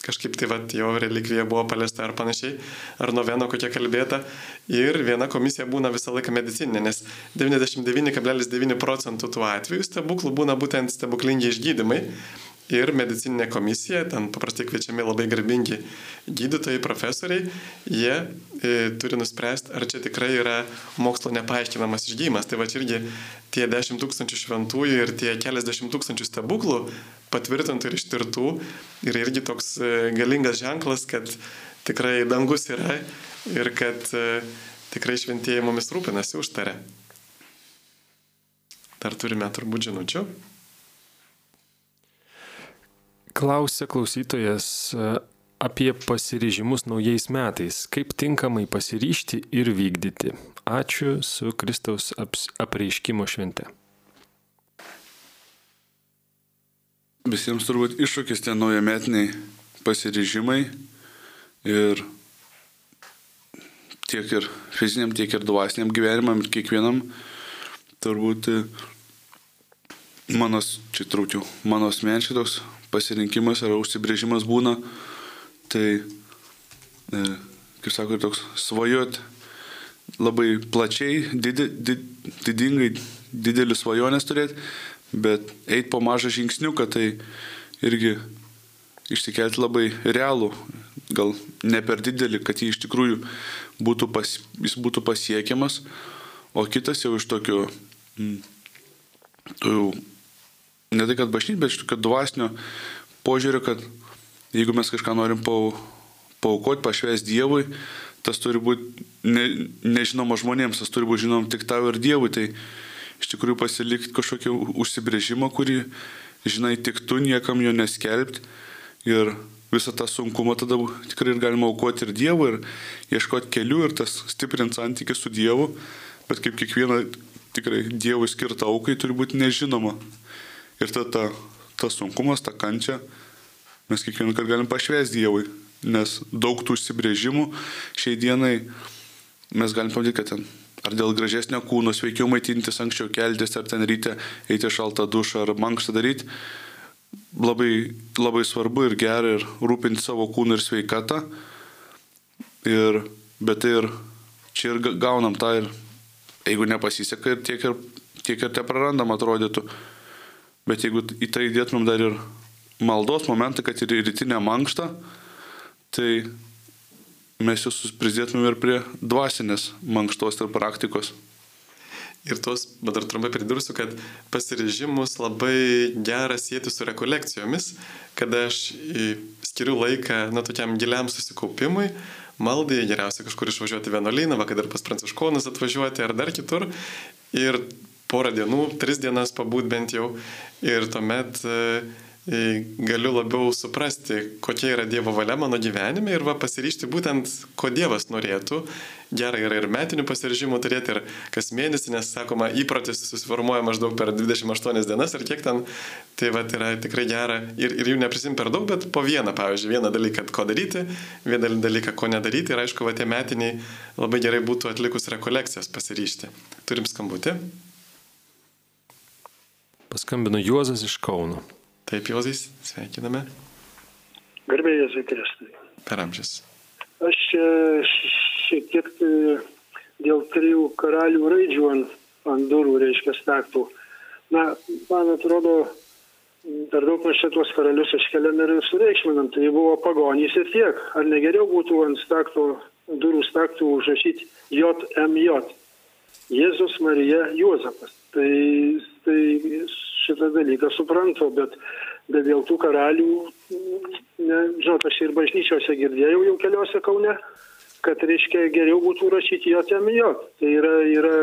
kažkaip tai vat, jo relikvija buvo paliesta ar panašiai, ar noveno kokia kalbėta. Ir viena komisija būna visą laiką medicininė, nes 99,9 procentų tų atvejų stebuklų būna būtent stebuklingi išgydymai ir medicininė komisija, ten paprastai kviečiami labai garbingi gydytojai, profesoriai, jie e, turi nuspręsti, ar čia tikrai yra mokslo nepaaiškinamas išgyjimas. Tai va čia irgi tie 10 tūkstančių šventųjų ir tie keliasdešimt tūkstančių stebuklų patvirtintų ir ištirtų yra irgi toks e, galingas ženklas, kad tikrai dangus yra ir kad e, tikrai šventieji mumis rūpinasi užtarė. Dar turime turbūt žinučių. Klausia klausytojas e, apie pasiryžimus naujais metais. Kaip tinkamai pasiryšti ir vykdyti. Ačiū su Kristaus apreiškimo švente. Visiems turbūt iššūkis tie naujametiniai pasiryžimai ir tiek ir fiziniam, tiek ir dvasiniam gyvenimam ir kiekvienam turbūt mano, čia trūkiau, mano asmeniškai toks pasirinkimas ar užsibrėžimas būna, tai, e, kaip sako, toks svajot labai plačiai, didi, did, didingai, didelis svajonės turėti, bet eiti po mažą žingsniuką, tai irgi išsikelti labai realų, gal ne per didelį, kad jį iš tikrųjų būtų, pas, jis būtų pasiekiamas, o kitas jau iš tokio, mm, ne tai kad bažnyt, bet tokio dvasinio požiūrio, kad jeigu mes kažką norim paukoti, pašvęs Dievui, tas turi būti ne, nežinoma žmonėms, tas turi būti žinom tik tau ir Dievui. Tai iš tikrųjų pasilikti kažkokį užsibrėžimą, kurį žinai tik tu, niekam jo neskelbti. Ir visą tą sunkumą tada tikrai ir galima aukoti ir Dievui, ir ieškoti kelių, ir tas stiprinti santykių su Dievu. Bet kaip kiekviena tikrai Dievui skirta aukai turi būti nežinoma. Ir tada tas sunkumas, ta kančia, mes kiekvieną kartą galim pašvęsti Dievui, nes daug tų užsibrėžimų šiai dienai mes galim pamatyti, kad ten ar dėl gražesnio kūno, sveikiau maitintis, anksčiau keltis, ar ten ryte eiti šaltą dušą, ar mankštą daryti, labai, labai svarbu ir gera ir rūpinti savo kūną ir sveikatą. Ir, bet ir čia ir gaunam tą ir jeigu nepasiseka ir tiek ir, tiek ir te prarandam atrodytų. Bet jeigu į tai įdėtumėm dar ir maldos momentą, kad ir rytinę mankštą, tai mes jūs pridėtumėm ir prie dvasinės mankštos ir praktikos. Ir tos, bet dar trumpai pridursiu, kad pasirežimus labai gera sėti su rekolekcijomis, kada aš skiriu laiką, na, tokiam giliam susikaupimui, maldai, geriausia kažkur išvažiuoti vienuolyną, va, kad ir pas pranciškonus atvažiuoti ar dar kitur. Ir porą dienų, tris dienas pabūt bent jau ir tuomet e, e, galiu labiau suprasti, kokia yra Dievo valia mano gyvenime ir va pasiryšti būtent, ko Dievas norėtų. Gerai yra ir metinių pasiryžimų turėti ir kas mėnesį, nes sakoma, įprotis susiformuoja maždaug per 28 dienas ir kiek ten, tai va yra tikrai gera ir, ir jų neprisim per daug, bet po vieną, pavyzdžiui, vieną dalyką, ko daryti, vieną dalyką, ko nedaryti ir aišku, va tie metiniai labai gerai būtų atlikus rekolekcijas pasiryšti. Turim skambutį. Paskambino Juozas iš Kauno. Taip, Juozai, sveikiname. Garbėjai Jėzui Kristui. Per amžius. Aš šiek tiek e, dėl trijų karalių raidžių ant, ant durų, reiškia, staktų. Na, man atrodo, per daug mes čia tuos karalius iškeliam ir sureikšminam. Tai buvo pagonys ir tiek. Ar negeriau būtų ant stakto, durų staktų užrašyti JMJ. Jėzus Marija Juozapas. Tai, tai šitą dalyką suprantu, bet, bet dėl tų karalių, ne, žinot, aš ir bažnyčiose girdėjau jau keliose kaune, kad reiškia geriau būtų rašyti JMJ. Tai yra, yra,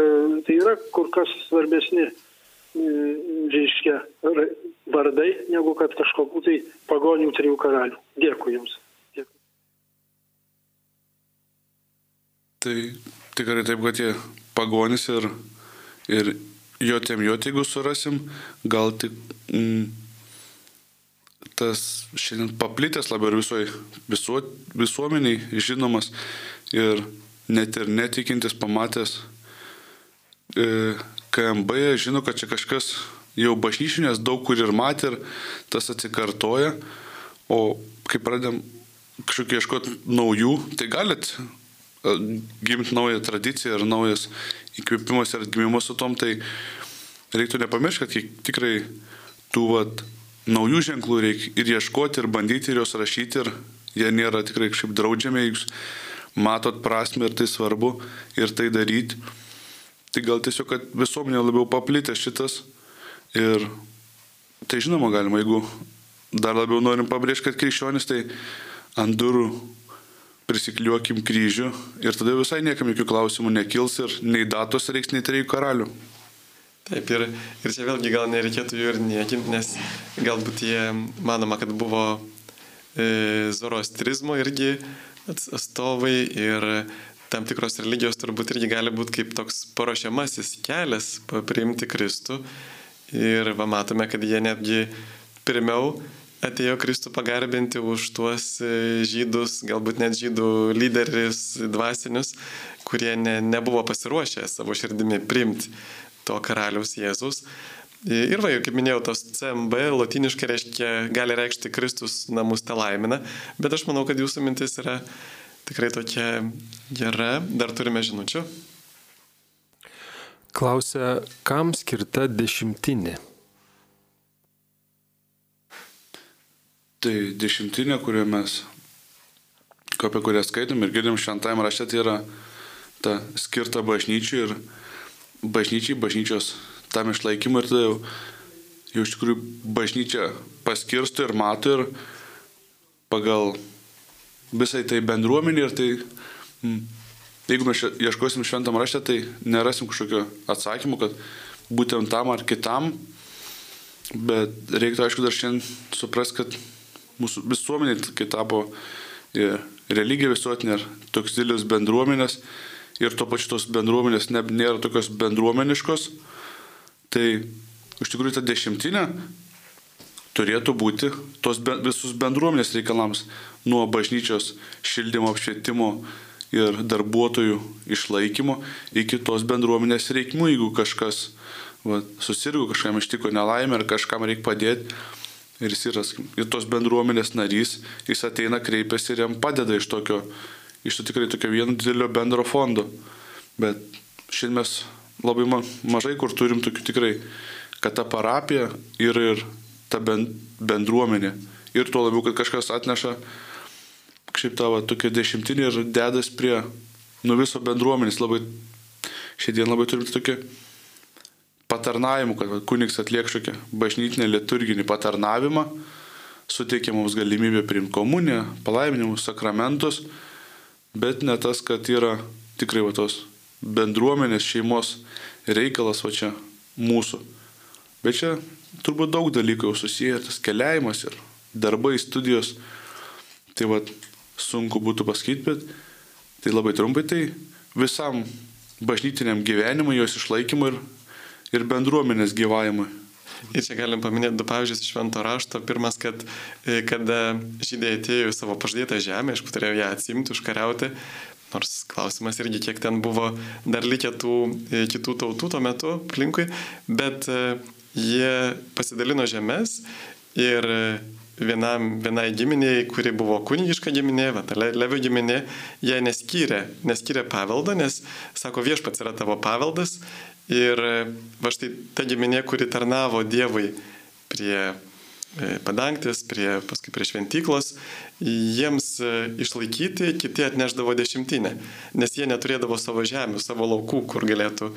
tai yra kur kas svarbesni reiškia, vardai, negu kad kažkokių tai pagonių trijų karalių. Dėkui Jums. Dėkui. Tai tikrai taip, kad tie pagonys ir, ir jotėm jot, jeigu surasim, gal tik mm, tas šiandien paplitęs labiau ir visoji visuo, visuomeniai žinomas ir net ir netikintis pamatęs e, KMB žino, kad čia kažkas jau bažnyčinės daug kur ir matė ir tas atsikartoja, o kai pradėm kažkokį ieškoti naujų, tai galit gimti naują tradiciją ir naujas įkvėpimas ir atgimimas su tom, tai reiktų nepamiršti, kad tikrai tų vat, naujų ženklų reikia ir ieškoti, ir bandyti, ir juos rašyti, ir jie nėra tikrai kažkaip draudžiami, jūs matot prasme ir tai svarbu, ir tai daryti. Tai gal tiesiog, kad visuomenė labiau paplitė šitas ir tai žinoma galima, jeigu dar labiau norim pabrėžti, kad krikščionis tai ant durų prisikliuokim kryžių ir tada visai niekam jokių klausimų nekils ir nei datos reiks, nei trijų karalių. Taip, ir, ir čia vėlgi gal nereikėtų jų ir niekinti, nes galbūt jie manoma, kad buvo e, zoroastrizmo irgi atstovai ir tam tikros religijos turbūt irgi gali būti kaip toks paruošiamasis kelias priimti Kristų. Ir va, matome, kad jie netgi pirmiau atėjo Kristų pagarbinti už tuos e, žydus, galbūt net žydų lyderis dvasinius, kurie ne, nebuvo pasiruošę savo širdimi priimti to karaliaus Jėzus. Ir va, kaip minėjau, tos CMB latiniškai reiškia, gali reikšti Kristus namus te laimina, bet aš manau, kad jūsų mintis yra tikrai tokia gera. Dar turime žinučių. Klausia, kam skirta dešimtinė? Tai dešimtinė, kurią mes, apie kurią skaitom ir girdim šventajame rašte, tai yra ta skirta bažnyčiai ir bažnyčiai, bažnyčios tam išlaikymui ir tada jau, jau iš tikrųjų bažnyčia paskirsto ir mato ir pagal visai tai bendruomenė ir tai, jeigu mes ieškosim šventam rašte, tai nerasim kažkokio atsakymų, kad būtent tam ar kitam, bet reiktų aišku dar šiandien supras, kad mūsų visuomenė, kai tapo religija visuotinė ir toks dėlis bendruomenės ir to pačiu tos bendruomenės ne, nėra tokios bendruomeniškos, tai iš tikrųjų ta dešimtinė turėtų būti tos be, visus bendruomenės reikalams nuo bažnyčios šildymo, apšvietimo ir darbuotojų išlaikymo iki tos bendruomenės reikmų, jeigu kažkas va, susirgo, kažkam ištiko nelaimė ar kažkam reikia padėti. Ir jis yra ir tos bendruomenės narys, jis ateina, kreipiasi ir jam padeda iš tokio, iš to tikrai tokio vieno didelio bendro fondo. Bet šiandien mes labai mažai kur turim tokių tikrai, kad ta parapija ir, ir ta bendruomenė. Ir tuo labiau, kad kažkas atneša šiaip tavo tokia dešimtinė ir dedas prie nu viso bendruomenės. Labai, šiandien labai turim tokį patarnavimų, kad kunigs atliek šokią bažnytinę liturginį patarnavimą, suteikia mums galimybę priimti komuniją, palaiminimus, sakramentus, bet ne tas, kad yra tikrai va tos bendruomenės, šeimos reikalas, va čia mūsų. Bet čia turbūt daug dalykų jau susiję, tas keliavimas ir darbai, studijos. Tai vad sunku būtų pasakyti, bet tai labai trumpai tai visam bažnytiniam gyvenimui, jos išlaikymui ir, ir bendruomenės gyvavimui. Ir čia galim paminėti du pavyzdžius iš švento rašto. Pirmas, kad e, kada žydai atėjo į savo pažadėtą žemę, aišku, turėjo ją atsimti, užkariauti, nors klausimas irgi, kiek ten buvo dar likę tų e, kitų tautų tuo metu aplinkui, bet e, jie pasidalino žemės ir vienam, vienai giminiai, kuri buvo kunigiška giminė, va, Levio giminė, jie neskyrė, neskyrė paveldą, nes, sako, viešpats yra tavo paveldas ir va štai ta giminė, kuri tarnavo Dievui prie e, padangtis, prie, paskui prie šventyklos, jiems e, išlaikyti kiti atneždavo dešimtinę, nes jie neturėdavo savo žemių, savo laukų, kur galėtų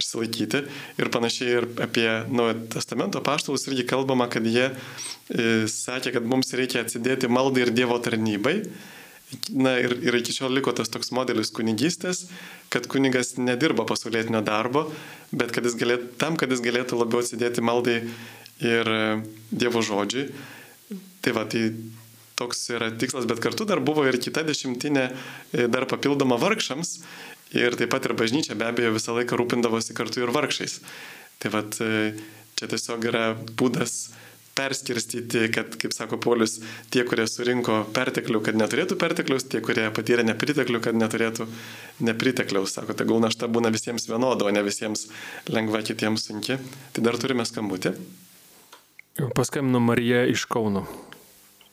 išsilaikyti. Ir panašiai ir apie Naujo testamento paštalus irgi kalbama, kad jie e, sakė, kad mums reikia atsidėti maldai ir Dievo tarnybai. Na ir, ir iki šiol liko tas toks modelis kunigystės, kad kunigas nedirba pasaulietinio darbo, bet kad galėtų, tam, kad jis galėtų labiau atsidėti maldai ir e, Dievo žodžiui. Tai va, tai toks yra tikslas, bet kartu dar buvo ir kita dešimtinė, e, dar papildoma vargšams ir taip pat ir bažnyčia be abejo visą laiką rūpindavosi kartu ir vargšais. Tai va, e, čia tiesiog yra būdas perskirstyti, kad, kaip sako Polius, tie, kurie surinko perteklių, kad neturėtų pertekliaus, tie, kurie patyrė nepriteklių, kad neturėtų nepritekliaus. Sako, tegul našta būna visiems vienoda, o ne visiems lengva, kitiems sunki. Tai dar turime skambutį. Paskambino Marija iš Kauno.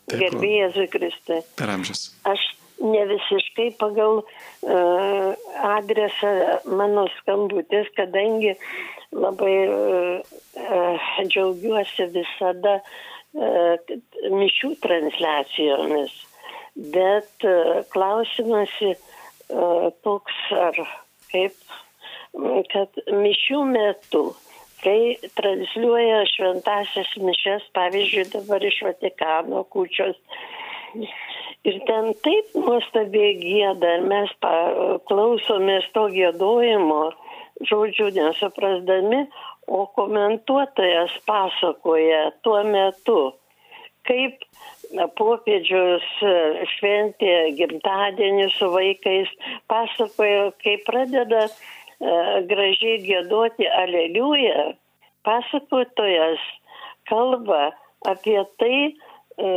Gerbėjai Jėzui Kristui. Per amžius. Aš ne visiškai pagal uh, adresą mano skambutis, kadangi uh, uh, džiaugiuosi visada uh, mišių transliacijomis. Bet klausimas toks, ar kaip, kad mišių metu kai transliuoja šventasias mišes, pavyzdžiui, dabar iš Vatikano kūčios. Ir ten taip nuostabiai gėda, mes klausomės to gėdojimo, žodžių nesuprasdami, o komentuotojas pasakoja tuo metu, kaip popiežius šventė gimtadienį su vaikais, pasakoja, kaip pradeda E, gražiai gėduoti aleliuja, pasakotojas kalba apie tai, e,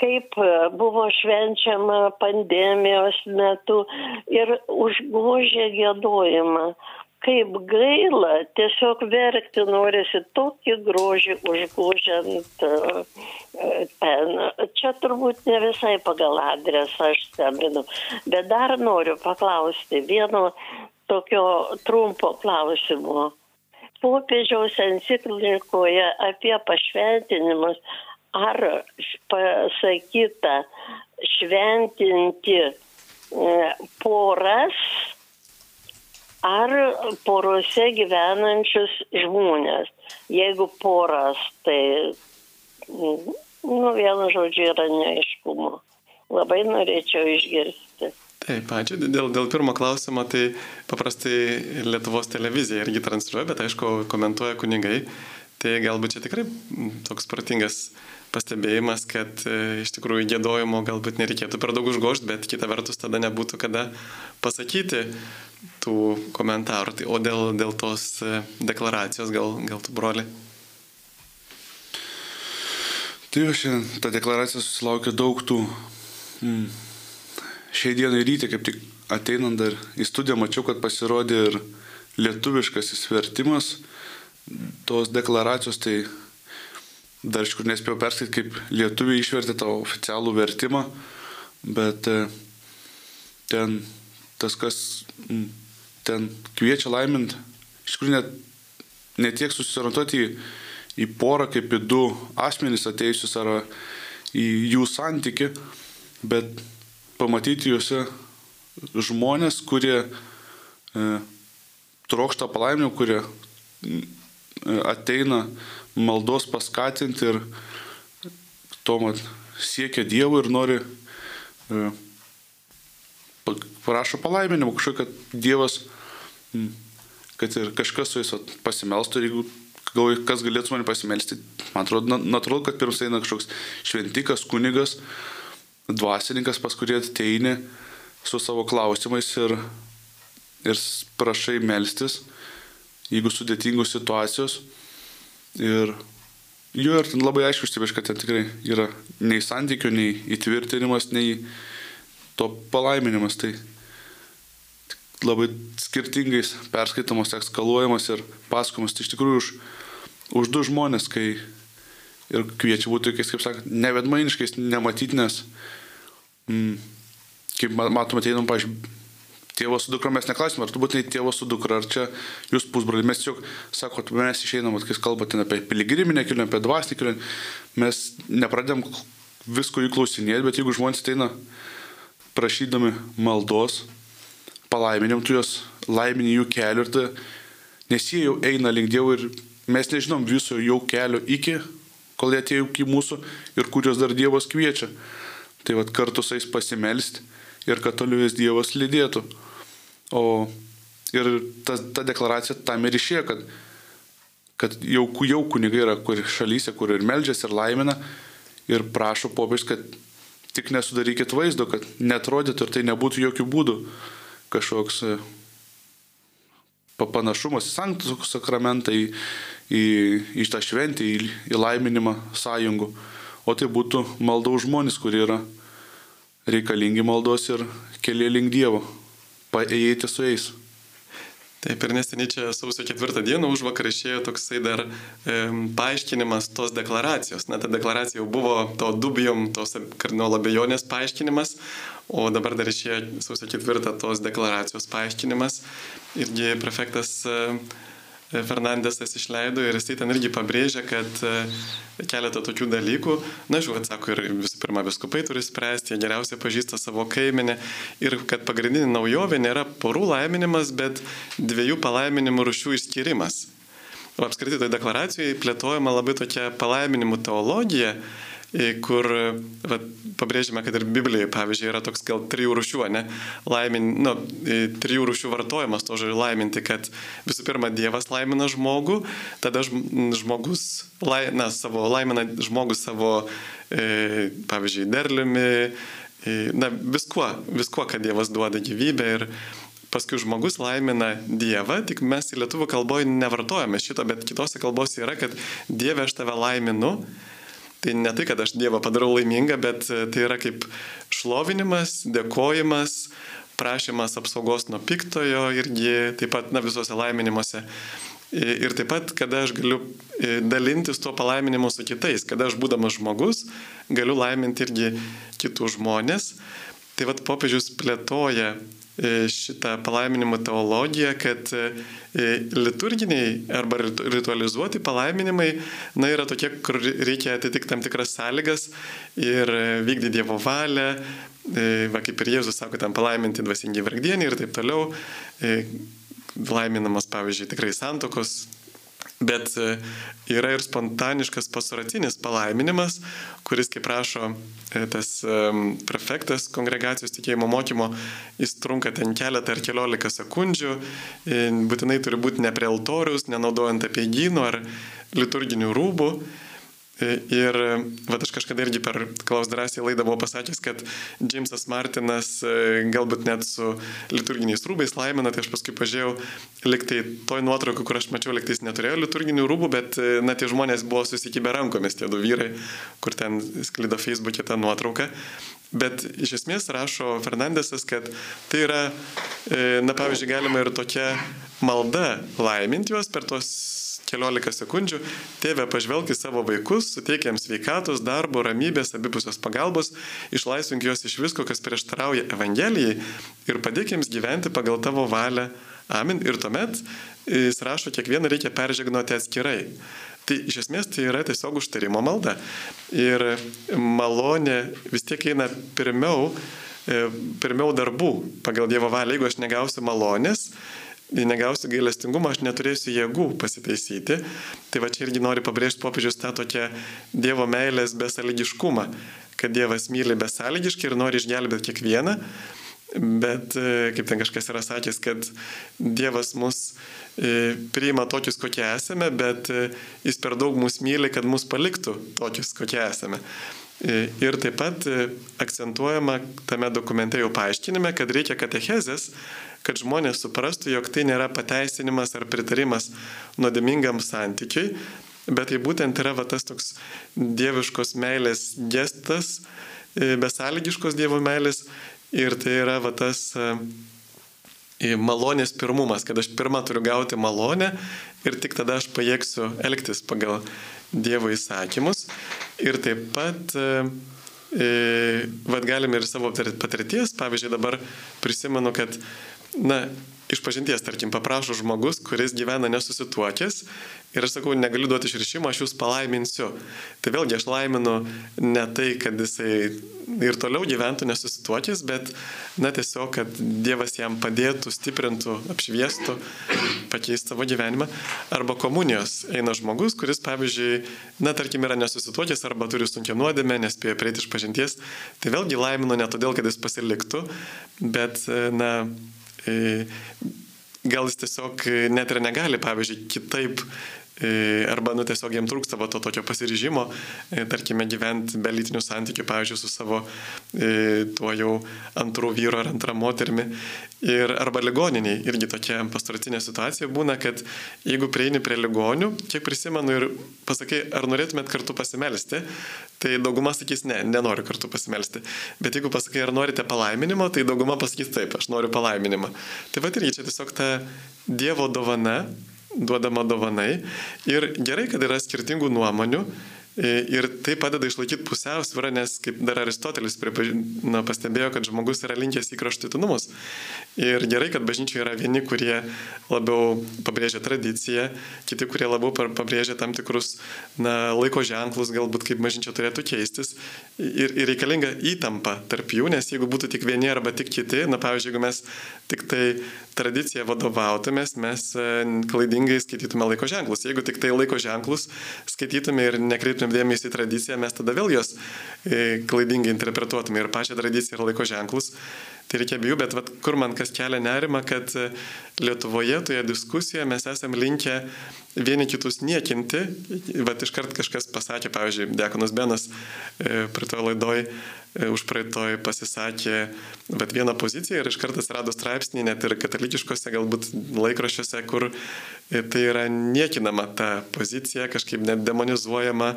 kaip buvo švenčiama pandemijos metu ir užgožė gėdojimą. Kaip gaila, tiesiog verkti norisi tokį grožį užgožiant e, ten. Čia turbūt ne visai pagal adresą aš stebinu, bet dar noriu paklausti vieno tokio trumpo klausimo. Popiežiaus enciklikoje apie pašventinimus ar pasakyta šventinti e, poras ar porose gyvenančius žmonės. Jeigu poras, tai, nu, vienu žodžiu, yra neaiškumo. Labai norėčiau išgirsti. Taip, ačiū. Dėl, dėl pirmo klausimo, tai paprastai Lietuvos televizija irgi transliuoja, bet aišku, komentuoja kunigai. Tai galbūt čia tikrai toks pratingas pastebėjimas, kad e, iš tikrųjų gėdojimo galbūt nereikėtų per daug užgošti, bet kita vertus tada nebūtų kada pasakyti tų komentarų. Tai, o dėl, dėl tos e, deklaracijos gal, gal tu broli? Tai jau šiandien ta deklaracija susilaukė daug tų mm, šiai dienai ryte, kaip tik ateinant dar į studiją, mačiau, kad pasirodė ir lietuviškas įsvertimas tos deklaracijos, tai dar iš kur nespėjau perskaityti, kaip lietuviai išvertė tą oficialų vertimą, bet e, ten tas, kas ten kviečia laiminti, iš kur net, net tiek susiorientuoti į, į porą kaip į du asmenys ateijusius ar į jų santyki, bet pamatyti juose žmonės, kurie e, trokšta palaiminimų, kurie e, ateina maldos paskatinti ir tuomet siekia Dievo ir nori, e, prašo palaiminimų, kažkokio, kad Dievas, kad ir kažkas su jais pasimelstų ir jeigu galvoju, kas galėtų mane pasimelsti, man atrodo, natūralu, kad pirms eina kažkoks šventikas, kunigas, dvasininkas, pas kurį ateini su savo klausimais ir, ir prašai melstis, jeigu sudėtingos situacijos. Ir jo ir labai aišku, stebėš, kad ten tikrai yra nei santykių, nei įtvirtinimas, nei to palaiminimas. Tai labai skirtingais perskaitamos, ekskaluojamas ir pasakomas. Tai iš tikrųjų už, už du žmonės, kai ir kviečia būti tokiais, kaip sakant, nevedmainiškais, nematytinės, mm, kaip matom, ateinam, pažiūrėjau, tėvo su dukra mes neklausime, ar tu būtinai tėvo su dukra, ar čia jūs pusbroliai. Mes tiesiog, sakot, mes išeinam, kai kalbate apie piligriminę kelionę, apie dvasinę kelionę, mes nepradėm visko jų klausinėti, bet jeigu žmonės ateina prašydami maldos, palaiminėm, tu juos laimini jų kelių ir tai, nes jie jau eina link Dievo ir mes nežinom viso jau kelio iki, kol jie atėjo iki mūsų ir kurios dar Dievas kviečia. Tai vad kartu su jais pasimelsti ir kad toliau vis Dievas lydėtų. O ir ta, ta deklaracija tam ir išėjo, kad, kad jau, jau kunigai yra kur šalyse, kur ir meldžiasi, ir laimina, ir prašo popiežius, kad tik nesudarykit vaizdo, kad netrodytų ir tai nebūtų jokių būdų kažkoks e, panašumas į sanktų sakramentą, į, į, į tą šventę, į, į laiminimą sąjungų, o tai būtų malda už žmonės, kurie yra reikalingi maldos ir keliai link Dievo, paėjėti su jais. Taip ir neseniai čia sausio ketvirtą dieną už vakar išėjo toksai dar e, paaiškinimas tos deklaracijos. Na, ta deklaracija jau buvo to dubijom, tos kardinolo abejonės paaiškinimas, o dabar dar išėjo sausio ketvirtą tos deklaracijos paaiškinimas. Irgi prefektas e, Fernandesas išleido ir jisai ten irgi pabrėžia, kad e, keletą tokių dalykų, na, žinau, atsako ir visų pirma, viskupai turi spręsti, jie geriausiai pažįsta savo kaiminę ir kad pagrindinė naujovė nėra porų laiminimas, bet dviejų palaiminimų rušių išskirimas. O apskritai toje deklaracijoje plėtojama labai tokia palaiminimų teologija kur va, pabrėžime, kad ir Biblijoje, pavyzdžiui, yra toks gal trijų rušių, ne? Laimin, nu, trijų rušių vartojimas to žodžio laiminti, kad visų pirma Dievas laimina žmogų, tada žmogus, lai, na, savo, laimina žmogus savo, e, pavyzdžiui, derliumi, e, na, viskuo, viskuo, kad Dievas duoda gyvybę ir paskui žmogus laimina Dievą, tik mes į lietuvių kalboje nevartojame šito, bet kitose kalbose yra, kad Dieve aš tave laiminu. Tai ne tai, kad aš Dievą padarau laimingą, bet e, tai yra kaip šlovinimas, dėkojimas, prašymas apsaugos nuo piktojo irgi taip pat na, visuose laiminimuose. Ir taip pat, kada aš galiu e, dalintis tuo palaiminimu su kitais, kada aš būdamas žmogus galiu laiminti irgi kitus žmonės. Tai vad popiežius plėtoja šitą palaiminimo teologiją, kad e, liturginiai arba ritualizuoti palaiminimai, na, yra tokie, kur reikia atitikti tam tikras sąlygas ir e, vykdyti Dievo valią, va kaip ir Jėzus sako, ten palaiminti dvasingi vargdienį ir taip toliau, laiminamas, pavyzdžiui, tikrai santokos Bet e, yra ir spontaniškas pasuratinis palaiminimas, kuris, kaip prašo e, tas e, prefektas kongregacijos tikėjimo mokymo, jis trunka ten keletą ar keliolika sekundžių, būtinai turi būti ne prie altorius, nenaudojant apiegynų ar liturginių rūbų. Ir va, aš kažkada irgi per Klaus drąsiai laidą buvau pasakęs, kad Džeimsas Martinas e, galbūt net su liturginiais rūbais laimina, tai aš paskui pažiūrėjau, liktai toj nuotraukai, kur aš mačiau, liktai jis neturėjo liturginių rūbų, bet e, na tie žmonės buvo susikibę rankomis, tie du vyrai, kur ten sklido Facebook'e tą nuotrauką. Bet iš esmės rašo Fernandesas, kad tai yra, e, na pavyzdžiui, galima ir tokia malda laiminti juos per tos keliolika sekundžių, tėve pažvelk į savo vaikus, suteik jiems sveikatos, darbo, ramybės, abipusios pagalbos, išlaisvink juos iš visko, kas prieštarauja Evangelijai ir padėk jiems gyventi pagal tavo valią. Amin. Ir tuomet jis rašo, kiekvieną reikia peržegnuoti atskirai. Tai iš esmės tai yra tiesiog užtarimo malda. Ir malonė vis tiek eina pirmiau, e, pirmiau darbų pagal Dievo valią. Jeigu aš negausiu malonės, negausiu gailestingumo, aš neturėsiu jėgų pasitaisyti. Tai va čia irgi nori pabrėžti popiežius tą tokią Dievo meilės besąlygiškumą, kad Dievas myli besąlygiškai ir nori išgelbėti kiekvieną. Bet e, kaip ten kažkas yra sakęs, kad Dievas mus e, priima tokius, kokie esame, bet e, jis per daug mus myli, kad mus paliktų tokius, kokie esame. Ir taip pat akcentuojama tame dokumente jau paaiškinime, kad reikia katechezės, kad žmonės suprastų, jog tai nėra pateisinimas ar pritarimas nuodėmingam santykiui, bet tai būtent yra va, tas toks dieviškos meilės gestas, e, besąlygiškos Dievo meilės ir tai yra va, tas e, malonės pirmumas, kad aš pirmą turiu gauti malonę ir tik tada aš pajėgsiu elgtis pagal Dievo įsakymus. Ir taip pat e, Vat galim ir savo patirties, pavyzdžiui, dabar prisimenu, kad na, išpažinties, tarkim, paprašo žmogus, kuris gyvena nesusituokęs ir aš sakau, negaliu duoti išrišimo, aš jūs palaiminsiu. Tai vėlgi aš laiminu ne tai, kad jisai ir toliau gyventų nesusituokęs, bet, na, tiesiog, kad Dievas jam padėtų, stiprintų, apšviestų, pakeistų savo gyvenimą. Arba komunijos eina žmogus, kuris, pavyzdžiui, na, tarkim, yra nesusituokęs arba turi sunkia nuodėmė, nespėjo prieiti iš pažinties. Tai vėlgi laiminu ne todėl, kad jis pasiliktų, bet, na, gal jis tiesiog e, net ir negali, pavyzdžiui, kitaip arba, nu, tiesiog jiems trūksta to tokio pasiryžimo, e, tarkime, gyventi be lytinių santykių, pavyzdžiui, su savo e, tuo jau antrų vyru ar antrą moterimi. Ir arba ligoniniai, irgi tokia pastoracinė situacija būna, kad jeigu prieini prie ligonių, kiek prisimenu ir pasakai, ar norėtumėt kartu pasimelsti, tai dauguma sakys, ne, nenoriu kartu pasimelsti. Bet jeigu pasakai, ar norite palaiminimo, tai dauguma pasakys, taip, aš noriu palaiminimą. Tai va irgi čia tiesiog ta Dievo dovana, duodama dovanai. Ir gerai, kad yra skirtingų nuomonių. Ir tai padeda išlaikyti pusiausvyrą, nes kaip dar Aristotelis na, pastebėjo, kad žmogus yra linkęs į kraštutinumus. Ir gerai, kad bažnyčioje yra vieni, kurie labiau pabrėžia tradiciją, kiti, kurie labiau pabrėžia tam tikrus na, laiko ženklus, galbūt kaip bažnyčia turėtų keistis. Ir, ir reikalinga įtampa tarp jų, nes jeigu būtų tik vieni arba tik kiti, na pavyzdžiui, jeigu mes tik tai tradiciją vadovautumės, mes e, klaidingai skaitytume laiko ženklus. Jeigu tik tai laiko ženklus skaitytume ir nekreiptume dėmesį į tradiciją, mes tada vėl jos e, klaidingai interpretuotume ir pačią tradiciją ir laiko ženklus. Tai reikia bijų, bet vat, kur man kas kelia nerima, kad e, Lietuvoje toje diskusijoje mes esame linkę vieni kitus niekinti. Vat iškart kažkas pasakė, pavyzdžiui, Dekonas Benas e, praeitoje laidoje, už praeitoje pasisakė vat, vieną poziciją ir iškart atsirado straipsnį net ir katalikiškose galbūt laikraščiuose, kur e, tai yra niekinama ta pozicija, kažkaip net demonizuojama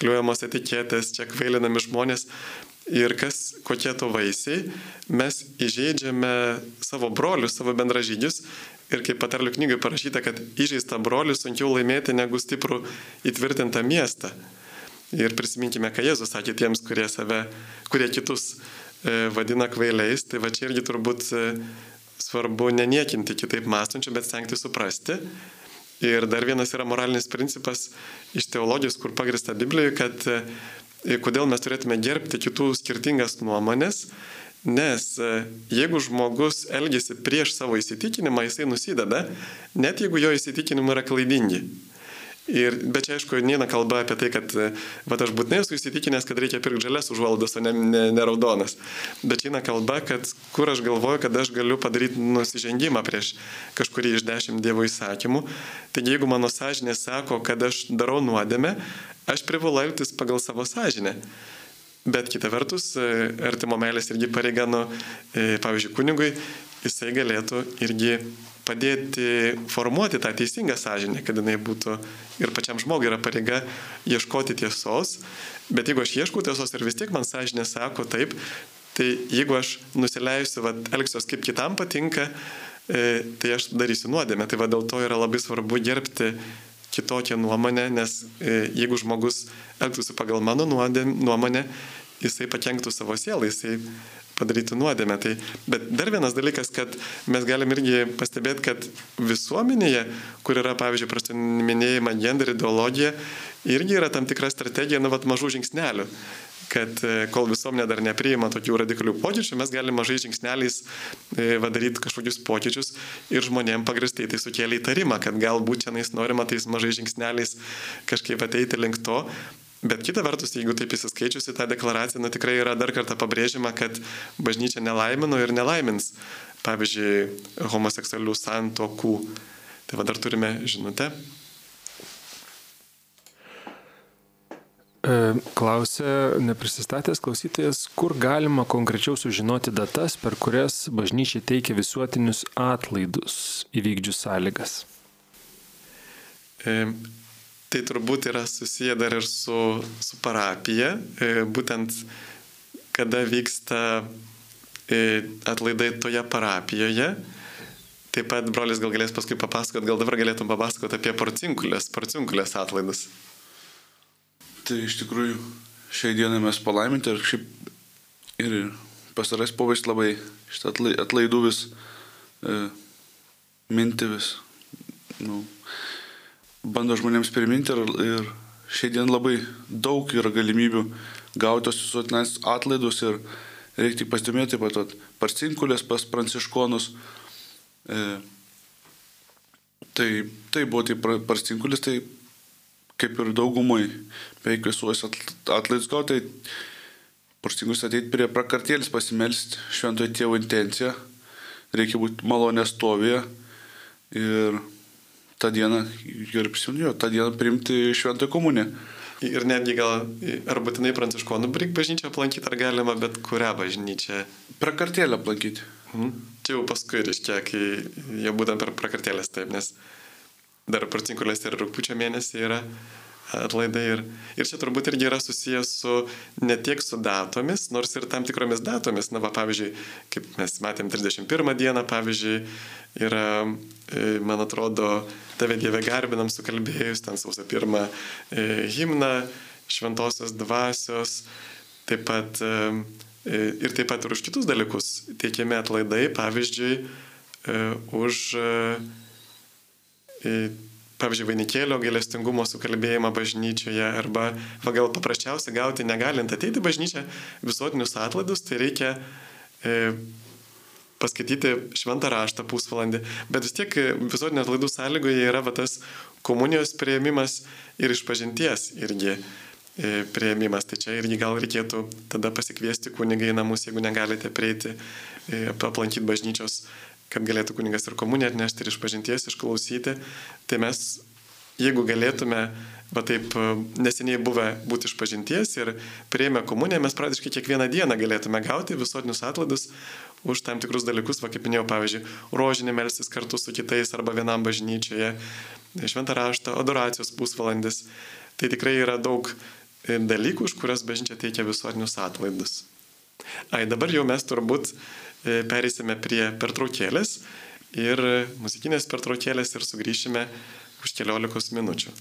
kliuojamos etiketės, čia kvailinami žmonės. Ir kas, kokie to vaisiai, mes įžeidžiame savo brolius, savo bendražygius. Ir kaip patarlių knygai parašyta, kad įžeistą brolių sunkiau laimėti negu stiprų įtvirtintą miestą. Ir prisiminkime, ką Jėzus sakė tiems, kurie, save, kurie kitus e, vadina kvailiais. Tai va čia irgi turbūt e, svarbu neniekinti kitaip mąstančių, bet stengti suprasti. Ir dar vienas yra moralinis principas iš teologijos, kur pagrista Biblijoje, kad e, kodėl mes turėtume gerbti kitų skirtingas nuomonės, nes e, jeigu žmogus elgesi prieš savo įsitikinimą, jisai nusideda, net jeigu jo įsitikinimai yra klaidingi. Ir, bet čia aišku, neina kalba apie tai, kad va, aš būtinai esu įsitikinęs, kad reikia pirkti žalias užvaldas, o ne, ne, ne raudonas. Bet eina kalba, kad kur aš galvoju, kad aš galiu padaryti nusižengimą prieš kažkurį iš dešimt Dievo įsakymų. Taigi jeigu mano sąžinė sako, kad aš darau nuodėmę, aš privalau elgtis pagal savo sąžinę. Bet kita vertus, e, artimo meilės irgi pareiga, nu, e, pavyzdžiui, kunigui, jisai galėtų irgi padėti formuoti tą teisingą sąžinę, kad jinai būtų ir pačiam žmogui yra pareiga ieškoti tiesos, bet jeigu aš ieškau tiesos ir vis tiek man sąžinė sako taip, tai jeigu aš nusileisiu, va, elgsiuos kaip kitam patinka, e, tai aš darysiu nuodėmę. Tai va dėl to yra labai svarbu gerbti kitokią nuomonę, nes e, jeigu žmogus elgtųsi pagal mano nuomonę, jisai pakenktų savo sielą, jisai padarytų nuodėmę. Tai, bet dar vienas dalykas, kad mes galim irgi pastebėti, kad visuomenėje, kur yra, pavyzdžiui, prastiminėjama gender ideologija, irgi yra tam tikra strategija, nu, vat mažų žingsnelių kad e, kol visuomenė dar nepriima tokių radikalių pokyčių, mes galime mažai žingsneliais e, daryti kažkokius pokyčius ir žmonėms pagristai tai sukėlė įtarimą, kad galbūt čia norima tais mažai žingsneliais kažkaip ateiti link to. Bet kita vertus, jeigu taip įsiskaičiusi tą deklaraciją, nu, tikrai yra dar kartą pabrėžiama, kad bažnyčia nelaimino ir nelaimins, pavyzdžiui, homoseksualių santokų. Tai va dar turime žinutę. Klausė neprisistatęs klausytojas, kur galima konkrečiau sužinoti datas, per kurias bažnyčia teikia visuotinius atlaidus įvykdžius sąlygas. E, tai turbūt yra susiję dar ir su, su parapija, e, būtent kada vyksta e, atlaidai toje parapijoje. Taip pat brolis gal galės paskui papasakot, gal dabar galėtum papasakot apie porcinkulės, porcinkulės atlaidus. Tai iš tikrųjų šiai dienai mes palaiminti ir šiaip ir pasarais povais labai šitą atlaidų vis e, minti vis. Nu, bando žmonėms priminti ir, ir šiandien labai daug yra galimybių gauti tos visuotinės atlaidus ir reikia pasidomėti taip pat parcinkulės pas pranciškonus. E, tai, tai buvo tai parcinkulis, tai kaip ir daugumai, visuose atlaidus gauti, tai parcinkulis ateiti prie prakartėlis pasimelsti šventojo tėvo intenciją, reikia būti malonės stovėje ir tą dieną, ir prisimenu, tą dieną priimti šventąją komuniją. Ir netgi gal, ar būtinai pranciškonų bažnyčią aplankyti, ar galima bet kurią bažnyčią? Prakartėlę aplankyti. Hmm. Čia jau paskui, reiškia, kai jau būtent per prakartėlės taip, nes dar pracinkulės ir rūpiučio mėnesį yra atlaidai. Ir, ir čia turbūt irgi yra susijęs su ne tiek su datomis, nors ir tam tikromis datomis. Na, va, pavyzdžiui, kaip mes matėm 31 dieną, pavyzdžiui, yra, e, man atrodo, tave Dieve garbinam sukalbėjus, ten sausio pirmą e, himną šventosios dvasios, taip pat e, ir taip pat ir už kitus dalykus teikiami atlaidai, pavyzdžiui, už, pavyzdžiui, vainikėlio gailestingumo sukalbėjimą bažnyčioje arba va, gal paprasčiausiai gauti negalint ateiti bažnyčią visuotinius atlaidus, tai reikia paskaityti šventą raštą pusvalandį, bet vis tiek visuotinio atlaidų sąlygoje yra va, tas komunijos prieimimas ir išpažinties irgi e, prieimimas. Tai čia irgi gal reikėtų tada pasikviesti kunigai namus, jeigu negalite prieiti, e, aplankyti bažnyčios, kad galėtų kunigas ir komuniją atnešti ir išpažinties išklausyti. Tai mes, jeigu galėtume va taip e, neseniai buvę būti iš pažinties ir prieimę komuniją, mes praktiškai kiekvieną dieną galėtume gauti visuotinius atlaidus už tam tikrus dalykus, va kaip minėjau, pavyzdžiui, rožinį melsis kartu su kitais arba vienam bažnyčioje, šventą raštą, adoracijos pusvalandis. Tai tikrai yra daug e, dalykų, už kurias bažnyčia teikia visuotinius atlaidus. Ai, dabar jau mes turbūt e, perėsime prie pertraukėlės ir muzikinės pertraukėlės ir sugrįšime už keliolikos minučių.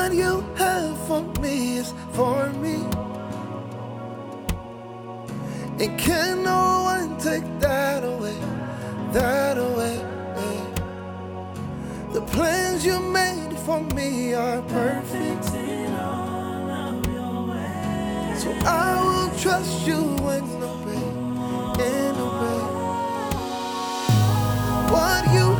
What you have for me is for me. And can no one take that away? That away. The plans you made for me are perfect. So I will trust you and in and way. What you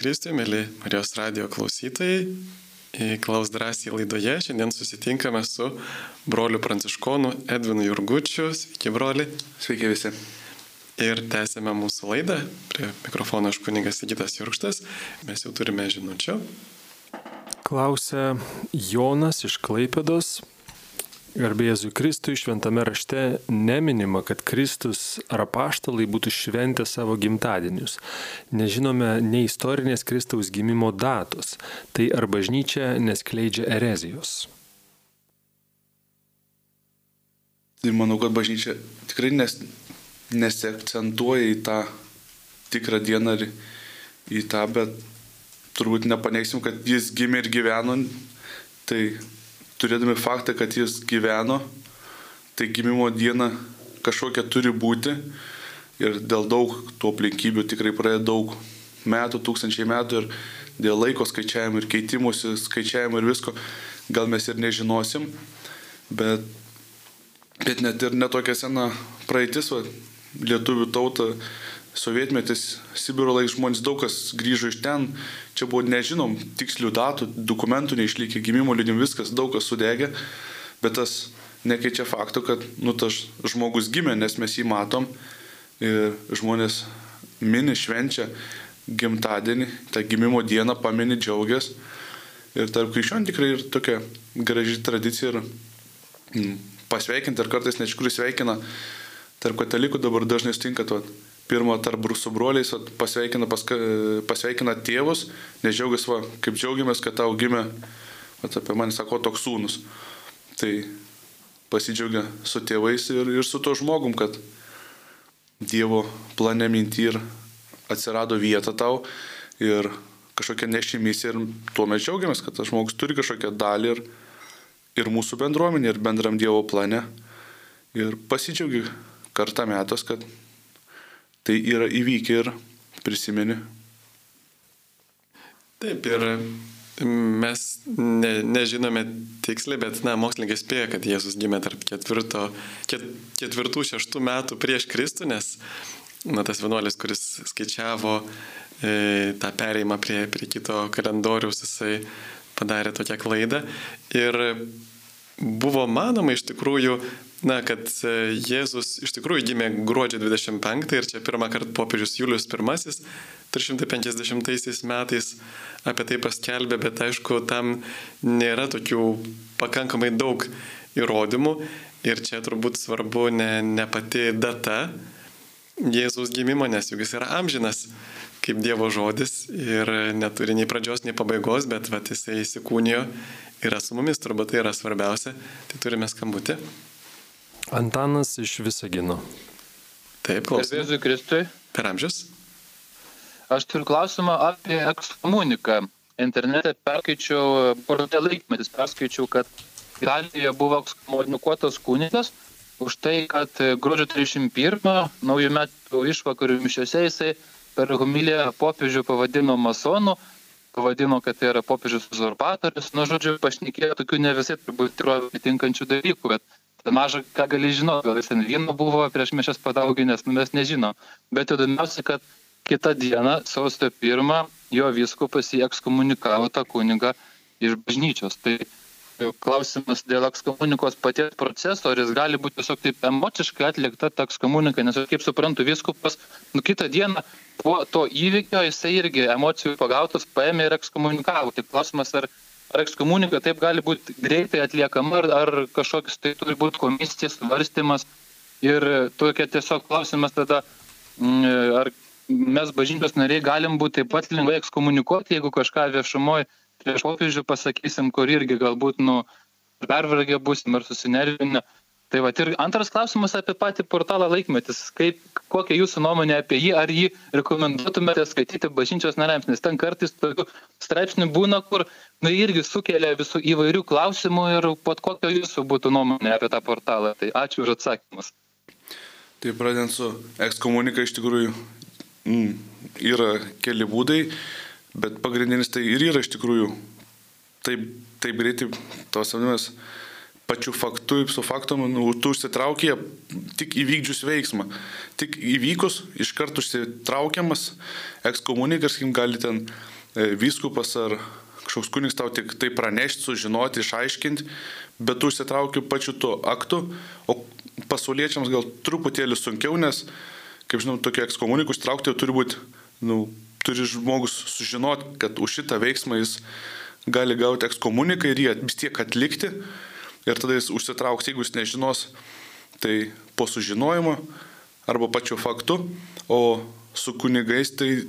Kristui, mėly Marijos radio klausytojai. Į Klaus drąsiai laidoje šiandien susitinkame su broliu pranciškonu Edvinu Jurgučiu. Sveiki, broli. Sveiki visi. Ir tęsėme mūsų laidą. Prie mikrofono aš kuningas Sigitas Jurkštas. Mes jau turime žinučių. Klausia Jonas iš Klaipėdos. Garbė Jėzui Kristui šventame rašte neminima, kad Kristus ar apaštalai būtų šventę savo gimtadienius. Nežinome nei istorinės Kristaus gimimo datos. Tai ar bažnyčia neskleidžia erezijos. Tai manau, kad bažnyčia tikrai nes, nesiakcentuoja į tą tikrą dieną ir į tą, bet turbūt nepaneigsim, kad jis gimė ir gyveno. Tai turėdami faktą, kad jis gyveno, tai gimimo diena kažkokia turi būti. Ir dėl daug tų aplinkybių tikrai praėjo daug metų, tūkstančiai metų ir dėl laiko skaičiavimo ir keitimusi skaičiavimo ir visko, gal mes ir nežinosim, bet, bet net ir netokia sena praeitis, va, lietuvių tauta, sovietmetis, Sibiro laiks žmonės daug kas grįžo iš ten, čia buvo nežinom tikslių datų, dokumentų neišlikė, gimimo liudim viskas, daug kas sudegė, bet tas nekeičia fakto, kad nu, tas žmogus gimė, nes mes jį matom ir žmonės mini švenčia gimtadienį, tą gimimo dieną pamini džiaugias. Ir tarp krikščionių tikrai ir tokia graži tradicija ir mm, pasveikinti, ar kartais net iš tikrųjų sveikina, tarp katalikų dabar dažnai stinka tuo. Pirmą tarp su broliais pasveikina, paska, pasveikina tėvus, nes džiaugiasi, va, kaip džiaugiamės, kad tau gimė, vat, apie mane sako, toks sūnus. Tai pasidžiaugia su tėvais ir, ir su to žmogum, kad Dievo plane minti ir atsirado vieta tau ir kažkokia nešimys ir tuo mes džiaugiamės, kad tas žmogus turi kažkokią dalį ir, ir mūsų bendruomenė, ir bendram Dievo plane. Ir pasidžiaugi kartą metas, kad tai yra įvykę ir prisimeni. Taip, ir mes ne, nežinome tiksliai, bet, na, mokslininkai spėja, kad Jėzus gimė tarp ketvirto, ket, ketvirtų, šeštų metų prieš Kristų, nes, na, tas vienuolis, kuris skaičiavo e, tą pereimą prie, prie kito kalendoriaus, jisai padarė tokią klaidą. Ir buvo manoma iš tikrųjų, na, kad e, Jėzus iš tikrųjų gimė gruodžio 25 ir čia pirmą kartą popiežius Julius I 350 metais apie tai paskelbė, bet aišku, tam nėra tokių pakankamai daug įrodymų ir čia turbūt svarbu ne, ne pati data Jėzaus gimimo, nes juk jis yra amžinas kaip Dievo žodis ir neturi nei pradžios, nei pabaigos, bet vat, jisai įsikūnijo, yra su mumis, turbūt tai yra svarbiausia, tai turime skambutį. Antanas iš Visagino. Taip, klausome. Garbėzui Kristui. Per amžius? Aš turiu klausimą apie ekskomuniką. Internete perskaičiau, portale laikmetis perskaičiau, kad Italijoje buvo ekskomunikuotas kunigas už tai, kad gruodžio 31 naujų metų išvakarių mišiose jisai per homiliją popiežių pavadino masonu, pavadino, kad tai yra popiežius uzurpatorius. Nu, žodžiu, pašnekėjo tokių ne visai turbūt tikrovę atitinkančių dalykų, bet maža ką gali žinoti, gal jis ten vyno buvo prieš mišęs padauginęs, nu mes nežinom. Bet įdomiausia, kad kitą dieną, sausio pirmą, jo viskupas jį ekskomunikavo tą kunigą iš bažnyčios. Tai klausimas dėl ekskomunikos paties proceso, ar jis gali būti tiesiog taip emociškai atlikta ta ekskomunika, nes aš kaip suprantu, viskupas, nu kitą dieną po to įvykio jisai irgi emocijų pagautas paėmė ir ekskomunikavo. Tai klausimas, ar, ar ekskomunika taip gali būti greitai atliekama, ar, ar kažkoks tai turi būti komisijos svarstymas. Ir tokia tiesiog klausimas tada, mm, ar mes bažnyčios nariai galim būti taip pat lengvai ekskomunikuoti, jeigu kažką viešumoje prieš popiežių pasakysim, kur irgi galbūt nu, pervargę busim ar susinervinę. Tai va, ir antras klausimas apie patį portalą laikmetis. Kaip, kokia jūsų nuomonė apie jį, ar jį rekomenduotumėte skaityti bažnyčios nariams, nes ten kartais tokių straipsnių būna, kur nu, irgi sukelia visų įvairių klausimų ir pat kokia jūsų būtų nuomonė apie tą portalą. Tai ačiū už atsakymus. Tai pradedant su ekskomunika iš tikrųjų mm, yra keli būdai, bet pagrindinis tai ir yra iš tikrųjų taip, taip greitai tos vadinamas pačių faktų, su faktom, nu, tu užsitraukė tik įvykdžius veiksmą. Tik įvykus, iš karto užsitraukiamas ekskomunikas, kim gali ten e, vyskupas ar kažkoks kunigas tau tik tai pranešti, sužinoti, išaiškinti, bet tu užsitrauki pačiu tuo aktu, o pasauliečiams gal truputėlį sunkiau, nes, kaip žinau, tokia ekskomunikų užtraukti turi būti, nu, turi žmogus sužinoti, kad už šitą veiksmą jis gali gauti ekskomuniką ir jį vis tiek atlikti. Ir tada jis užsitrauks, jeigu jis nežinos, tai po sužinojimo arba pačiu faktu, o su kunigais tai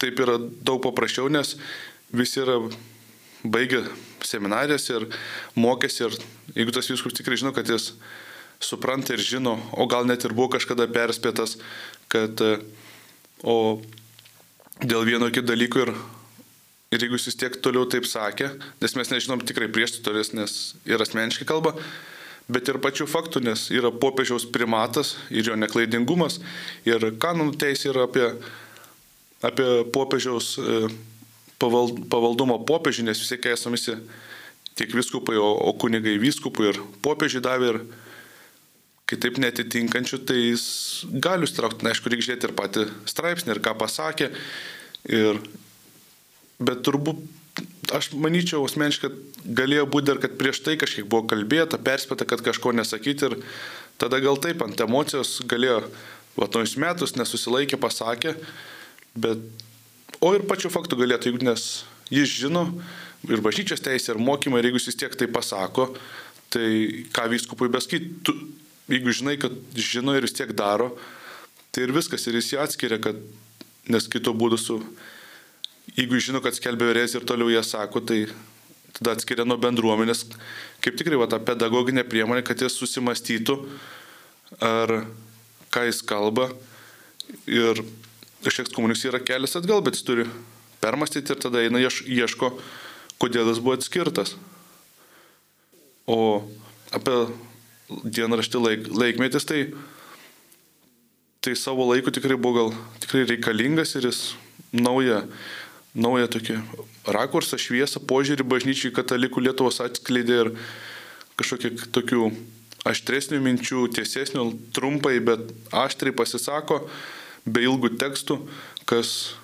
taip yra daug paprasčiau, nes visi yra baigę seminarės ir mokėsi ir jeigu tas viskus tikrai žino, kad jis supranta ir žino, o gal net ir buvo kažkada perspėtas, kad o dėl vieno kito dalyko ir Ir jeigu jis vis tiek toliau taip sakė, nes mes nežinom tikrai prieštutorės, nes ir asmeniškai kalba, bet ir pačių faktų, nes yra popiežiaus primatas ir jo neklaidingumas. Ir kanonų teisė yra apie, apie popiežiaus e, paval, pavaldumą popiežiui, nes vis tiek esame visi tiek viskupai, o, o kunigai viskupui ir popiežiui davė ir kitaip netitinkančių, tai jis gali užtraukti, na, aišku, reikia žiūrėti ir patį straipsnį, ir ką pasakė. Ir, Bet turbūt aš manyčiau asmeniškai, kad galėjo būti dar, kad prieš tai kažkiek buvo kalbėta, perspėta, kad kažko nesakyti ir tada gal taip ant emocijos galėjo, va, tojus metus nesusilaikė, pasakė, bet, o ir pačiu faktu galėtų, jeigu nes jis žino ir bažnyčios teisė, ir mokymai, ir jeigu jis vis tiek tai pasako, tai ką vyskupui beskait, jeigu žinai, kad žino ir vis tiek daro, tai ir viskas, ir jis jį atskiria, kad nes kito būdų su jeigu žino, kad skelbia vėrės ir toliau jie sako, tai tada atskiria nuo bendruomenės, kaip tikrai va, ta pedagoginė priemonė, kad jis susimastytų, ar ką jis kalba. Ir iš ekskomunikos yra kelias atgal, bet jis turi permastyti ir tada eina ieško, kodėl jis buvo atskirtas. O apie dienraštį laik, laikmetis, tai, tai savo laiku tikrai buvo gal tikrai reikalingas ir jis naują naują tokį rakursą, šviesą, požiūrį bažnyčiai katalikų Lietuvos atskleidė ir kažkokių tokių aštresnių minčių, tiesesnių, trumpai, bet aštriai pasisako, be ilgų tekstų, kas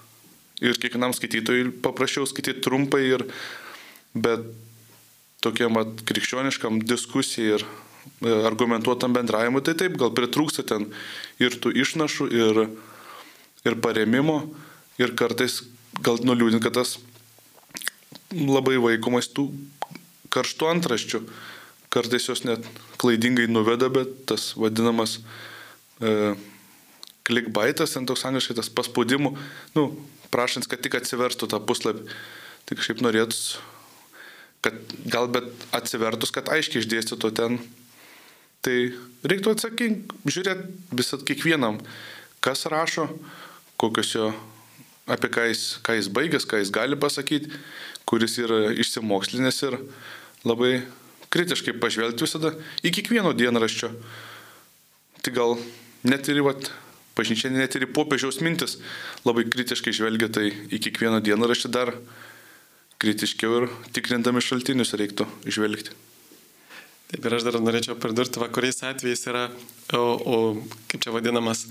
ir kiekvienam skaitytojui paprašiau skaityti trumpai, ir, bet tokiam vat, krikščioniškam diskusijai ir e, argumentuotam bendravimui, tai taip, gal pritrūksta ten ir tų išnašų, ir, ir paremimo, ir kartais gal nuliūdint, kad tas labai vaikomas tų karštų antraščių. Kartais jos net klaidingai nuveda, bet tas vadinamas e, klikbaitas, ten toks angliškai tas paspaudimų, nu, prašant, kad tik atsiverstų tą puslapį. Tai kažkaip norėtus, kad gal bet atsivertus, kad aiškiai išdėstytų ten. Tai reiktų atsakinti, žiūrėti visat kiekvienam, kas rašo, kokios jo, apie ką jis, ką jis baigęs, ką jis gali pasakyti, kuris yra išsimokslinės ir labai kritiškai pažvelgti visada į kiekvieno dienraščio. Tai gal net ir, vat, bažnyčia net ir į popiežiaus mintis labai kritiškai žvelgia, tai į kiekvieną dienraštį dar kritiškiau ir tikrindami šaltinius reiktų žvelgti. Taip ir aš dar norėčiau pridurti, va, kuriais atvejais yra, o, o kaip čia vadinamas,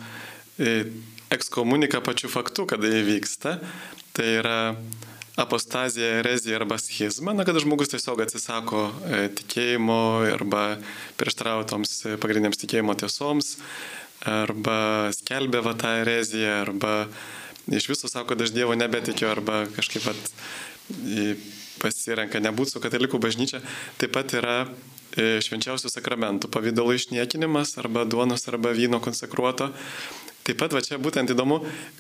e, ekskomunika pačiu faktu, kada jie vyksta. Tai yra apostazija, erezija arba schizma, na, kada žmogus tiesiog atsisako e, tikėjimo arba prieštrauja toms e, pagrindiniams tikėjimo tiesoms, arba skelbia va tą ereziją, arba iš viso sako, kad aš Dievo nebetikiu, arba kažkaip pat pasirenka nebūti su katalikų bažnyčia. Taip pat yra e, švenčiausių sakramentų pavydalo išniekinimas arba duonos arba vyno konsekruoto. Taip pat va čia būtent įdomu,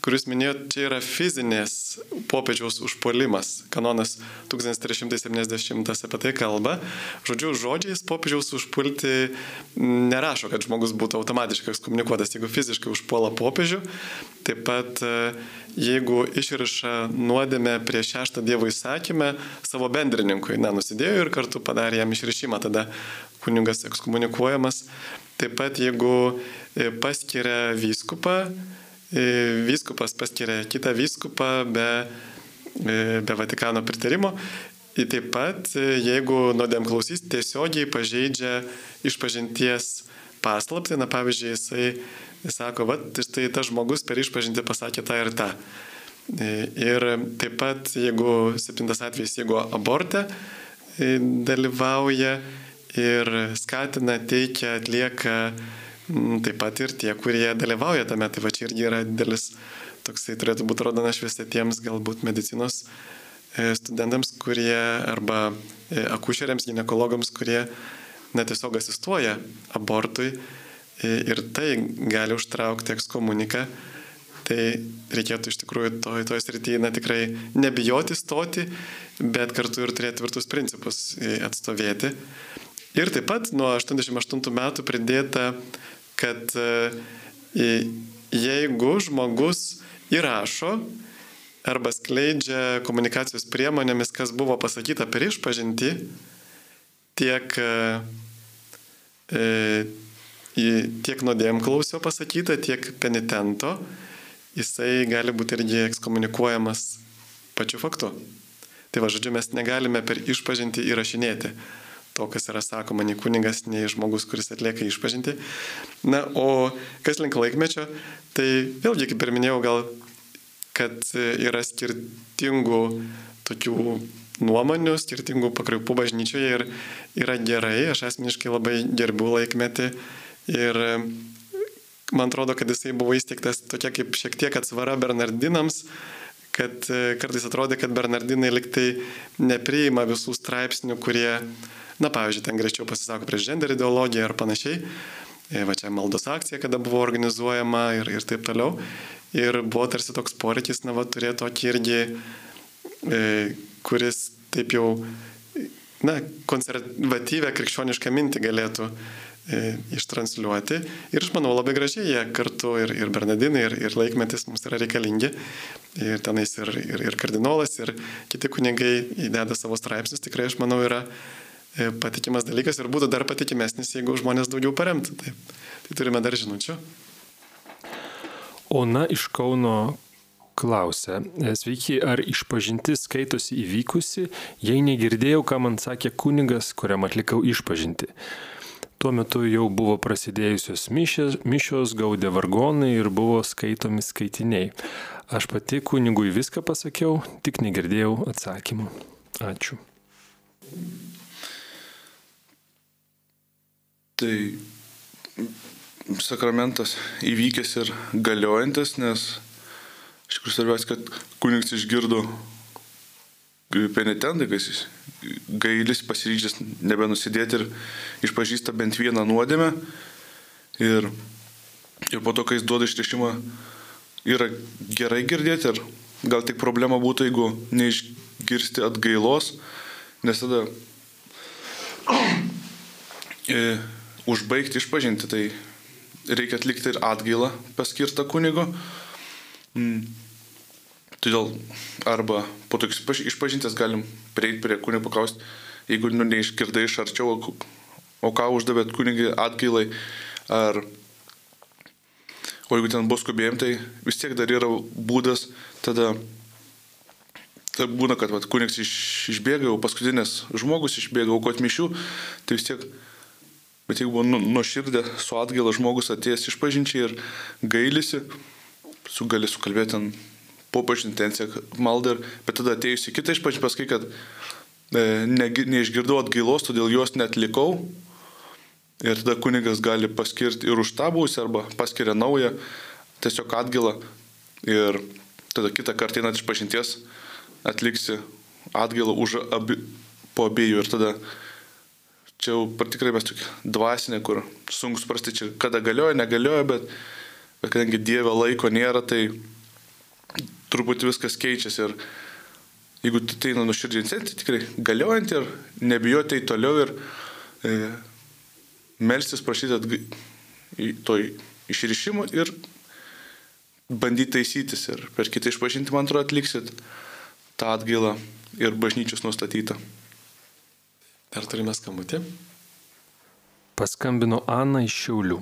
kuris minėjot, čia yra fizinės popiežiaus užpuolimas. Kanonas 1370 apie tai kalba. Žodžiu, žodžiais popiežiaus užpulti nerašo, kad žmogus būtų automatiškai ekskomunikuotas, jeigu fiziškai užpuola popiežių. Taip pat e, jeigu išriša nuodėmę prie šeštą Dievo įsakymę savo bendrininkui, na, nusidėjo ir kartu padarė jam išrišimą, tada kunigas ekskomunikuojamas. Taip pat jeigu e, paskiria vyskupą, e, vyskupas paskiria kitą vyskupą be, e, be Vatikano pritarimo, ir taip pat jeigu nuodėm klausys tiesiogiai pažeidžia išpažinties paslapti, na pavyzdžiui, jisai sako, va, štai tas žmogus per išpažinti pasakė tą ir tą. Ir taip pat, jeigu septintas atvejis, jeigu aborte dalyvauja, ir skatina, teikia, atlieka m, taip pat ir tie, kurie dalyvauja tame. Tai va čia irgi yra didelis toksai turėtų būti rodona šviesa tiems galbūt medicinos e, studentams, kurie arba e, akušeriams, gynekologams, kurie na, tiesiog asistuoja abortui e, ir tai gali užtraukti ekskomuniką. Tai reikėtų iš tikrųjų toj, toj srityje na, tikrai nebijoti stoti, bet kartu ir turėti tvirtus principus atstovėti. Ir taip pat nuo 88 metų pridėta, kad jeigu žmogus įrašo arba skleidžia komunikacijos priemonėmis, kas buvo pasakyta per išpažinti, tiek, tiek nuodėm klausio pasakyta, tiek penitento, jisai gali būti irgi ekskomunikuojamas pačiu faktu. Tai va, žodžiu, mes negalime per išpažinti įrašinėti to, kas yra sakoma, nei kunigas, nei žmogus, kuris atlieka išpažinti. Na, o kas link laikmečio, tai vėlgi, kaip ir minėjau, gal, kad yra skirtingų tokių nuomonių, skirtingų pakraipų bažnyčioje ir yra gerai, aš asmeniškai labai gerbiu laikmetį ir man atrodo, kad jisai buvo įsteigtas tokia kaip šiek tiek atsvara Bernardinams, kad kartais atrodė, kad Bernardinai liktai nepriima visų straipsnių, kurie Na, pavyzdžiui, ten griežčiau pasisako prieš gender ideologiją ar panašiai. Va čia maldos akcija, kada buvo organizuojama ir, ir taip toliau. Ir buvo tarsi toks poreikis, na, va, turėti tokį irgi, e, kuris taip jau, na, konservatyvę krikščionišką mintį galėtų e, ištransliuoti. Ir aš manau, labai gražiai jie kartu ir, ir Bernardinai, ir, ir laikmetis mums yra reikalingi. Ir tenais ir, ir, ir kardinolas, ir kiti kunigai įdeda savo straipsnius, tikrai aš manau yra patikimas dalykas ir būtų dar patikimesnis, jeigu žmonės daugiau paremtų. Taip. Tai turime dar žinučių. Ona iš Kauno klausia, sveiki, ar išpažintis skaitosi įvykusi, jei negirdėjau, ką man sakė kunigas, kuriam atlikau išpažinti. Tuo metu jau buvo prasidėjusios mišios, mišios gaudė vargonai ir buvo skaitomi skaitiniai. Aš pati kunigui viską pasakiau, tik negirdėjau atsakymų. Ačiū. Tai sakramentas įvykęs ir galiojantis, nes iš tikrųjų svarbiausia, kad kunigas išgirdo penitentai, kas jis gailis pasiryžęs nebenusidėti ir išpažįsta bent vieną nuodėmę. Ir, ir po to, kai jis duoda ištiešimą, yra gerai girdėti ir gal tik problema būtų, jeigu neišgirsti atgailos, nes tada e, užbaigti išpažinti, tai reikia atlikti ir atgailą paskirtą kunigo. Mm. Todėl arba po tokius išpažinties galim prieiti prie kunigo paklausti, jeigu nu, neišgirdai iš arčiau, o, ką uždavėt kunigai atgailai, ar o jeigu ten bus skubėjim, tai vis tiek dar yra būdas tada Tai būna, kad vat, kunigs iš, išbėga, jau paskutinis žmogus išbėga aukot mišių, tai vis tiek, bet jeigu buvo nu, nuoširdė, su atgaila žmogus atėjęs iš pažinčiai ir gailisi, su gali sukalbėti ten popažinį intenciją, maldą, bet tada atėjus į kitą išpažinti pasakai, kad e, ne, neišgirdau atgailos, todėl jos netlikau. Ir tada kunigas gali paskirti ir už tą būsį, arba paskiria naują, tiesiog atgailą. Ir tada kitą kartą einant iš pažinties atliksi atgailą už abi, po abiejų. Ir tada čia jau mes tokia dvasinė, kur sunku suprasti, čia kada galioja, negalioja, bet, bet kadangi Dievo laiko nėra, tai truputį viskas keičiasi. Ir jeigu tu tai nuširdžiai incentai, tikrai galiojant ir nebijoti tai toliau ir e, melstis prašyti atga... į to išrišimo ir bandyti taisytis. Ir per kitą išpažinti, man atrodo, atliksit tą atgailą ir bažnyčios nustatytą. Dar turime skambutį. Paskambino Ana iš Šiaulių.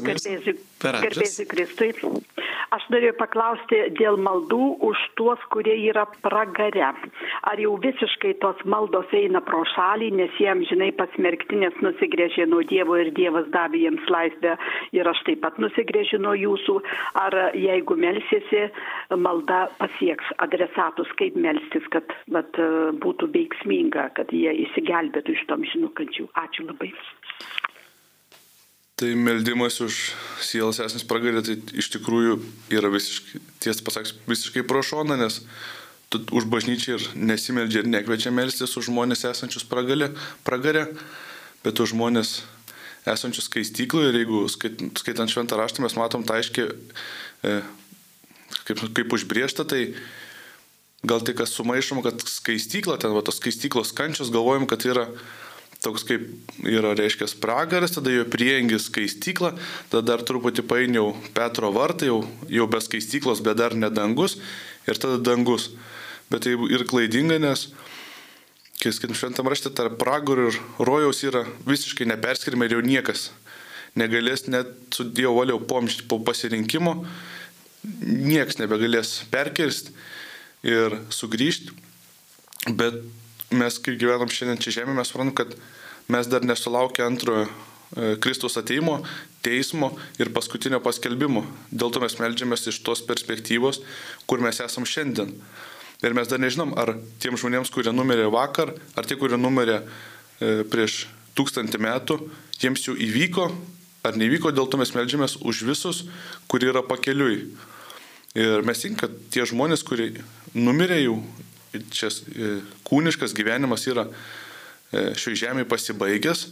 Amžius. garbėsiu Kristui. Aš norėjau paklausti dėl maldų už tuos, kurie yra pragare. Ar jau visiškai tos maldos eina pro šalį, nes jie amžinai pasmerkti, nes nusigrėžė nuo Dievo ir Dievas davė jiems laisvę ir aš taip pat nusigrėžiu nuo jūsų. Ar jeigu melsiesi, malda pasieks adresatus, kaip melstis, kad vat, būtų veiksminga, kad jie įsigelbėtų iš tom žinukančių. Ačiū labai. Tai meldimas už sielas esmės pragarė, tai iš tikrųjų yra visiškai, tiesą pasakius, visiškai pro šoną, nes tu už bažnyčią ir nesimeldžia ir nekviečia melstis už žmonės esančius pragalė, pragarė, bet už žmonės esančius skaistykloje ir jeigu skait, skaitant šventą raštą mes matom tą aiškiai, e, kaip, kaip užbriešta, tai gal tik kas sumaišom, kad skaistykla, ten va tos skaistyklos kančios, galvojam, kad yra toks kaip yra, reiškia, pragaras, tada jo priengis skaistykla, tada dar truputį painiau Petro vartai, jau, jau be skaistyklos, bet dar ne dangus ir tada dangus. Bet tai ir klaidinga, nes, kai skaitom šventam rašte, tarp pragarų ir rojaus yra visiškai neperskirima ir jau niekas negalės net su Dievo valiau pomšti po pasirinkimo, niekas nebegalės perkirsti ir sugrįžti. Bet mes, kai gyvenam šiandien čia žemė, mes suprantam, kad mes dar nesulaukę antrojo e, Kristaus ateimo, teismo ir paskutinio paskelbimo. Dėl to mes melžiamės iš tos perspektyvos, kur mes esam šiandien. Ir mes dar nežinom, ar tiem žmonėms, kurie numirė vakar, ar tie, kurie numirė e, prieš tūkstantį metų, jiems jau įvyko, ar nevyko, dėl to mes melžiamės už visus, kurie yra pakeliui. Ir mes tikim, kad tie žmonės, kurie numirė jau, čia e, kūniškas gyvenimas yra e, šioje žemėje pasibaigęs,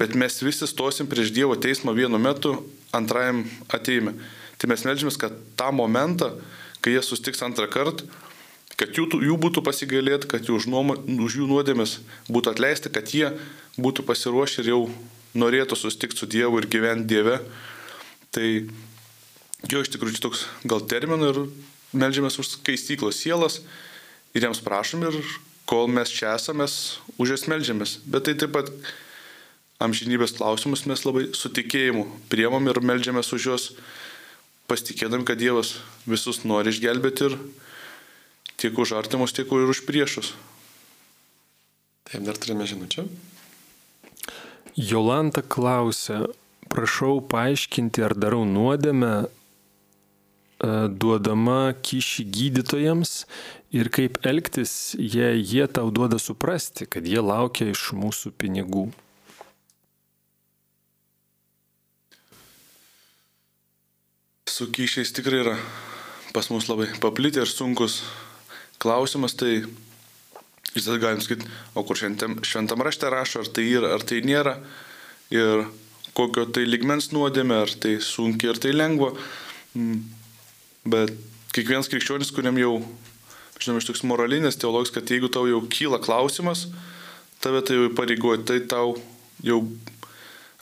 bet mes visi stosim prieš Dievo teismą vienu metu antrajam ateime. Tai mes melžiamės, kad tą momentą, kai jie sustiks antrą kartą, kad jų, jų būtų pasigailėti, kad jų už, nuoma, už jų nuodėmės būtų atleisti, kad jie būtų pasiruošę ir jau norėtų sustikti su Dievu ir gyventi Dieve. Tai jo iš tikrųjų toks gal terminų ir melžiamės už skaistyklos sielas ir jiems prašom ir kol mes čia esame, mes už jas melžiamės. Bet tai taip pat amžinybės klausimus mes labai su tikėjimu priemam ir melžiamės už juos, pasitikėdami, kad Dievas visus nori išgelbėti ir tiek už artimus, tiek ir už priešus. Taip, dar turime žinučią. Jolanta klausia, prašau paaiškinti, ar darau nuodėmę E, duodama kyšį gydytojams ir kaip elgtis, jei jie tau duoda suprasti, kad jie laukia iš mūsų pinigų. Su kyšiais tikrai yra pas mus labai paplitę ir sunkus klausimas, tai jis tada galim sakyti, o kur šventam, šventam rašte rašo, ar tai yra, ar tai nėra, ir kokio tai ligmens nuodėme, ar tai sunkiai, ar tai lengva. Mm. Bet kiekvienas krikščionis, kuriam jau, žinoma, iš toks moralinės teologijos, kad jeigu tau jau kyla klausimas, tave tai jau pareigoja, tai tau jau,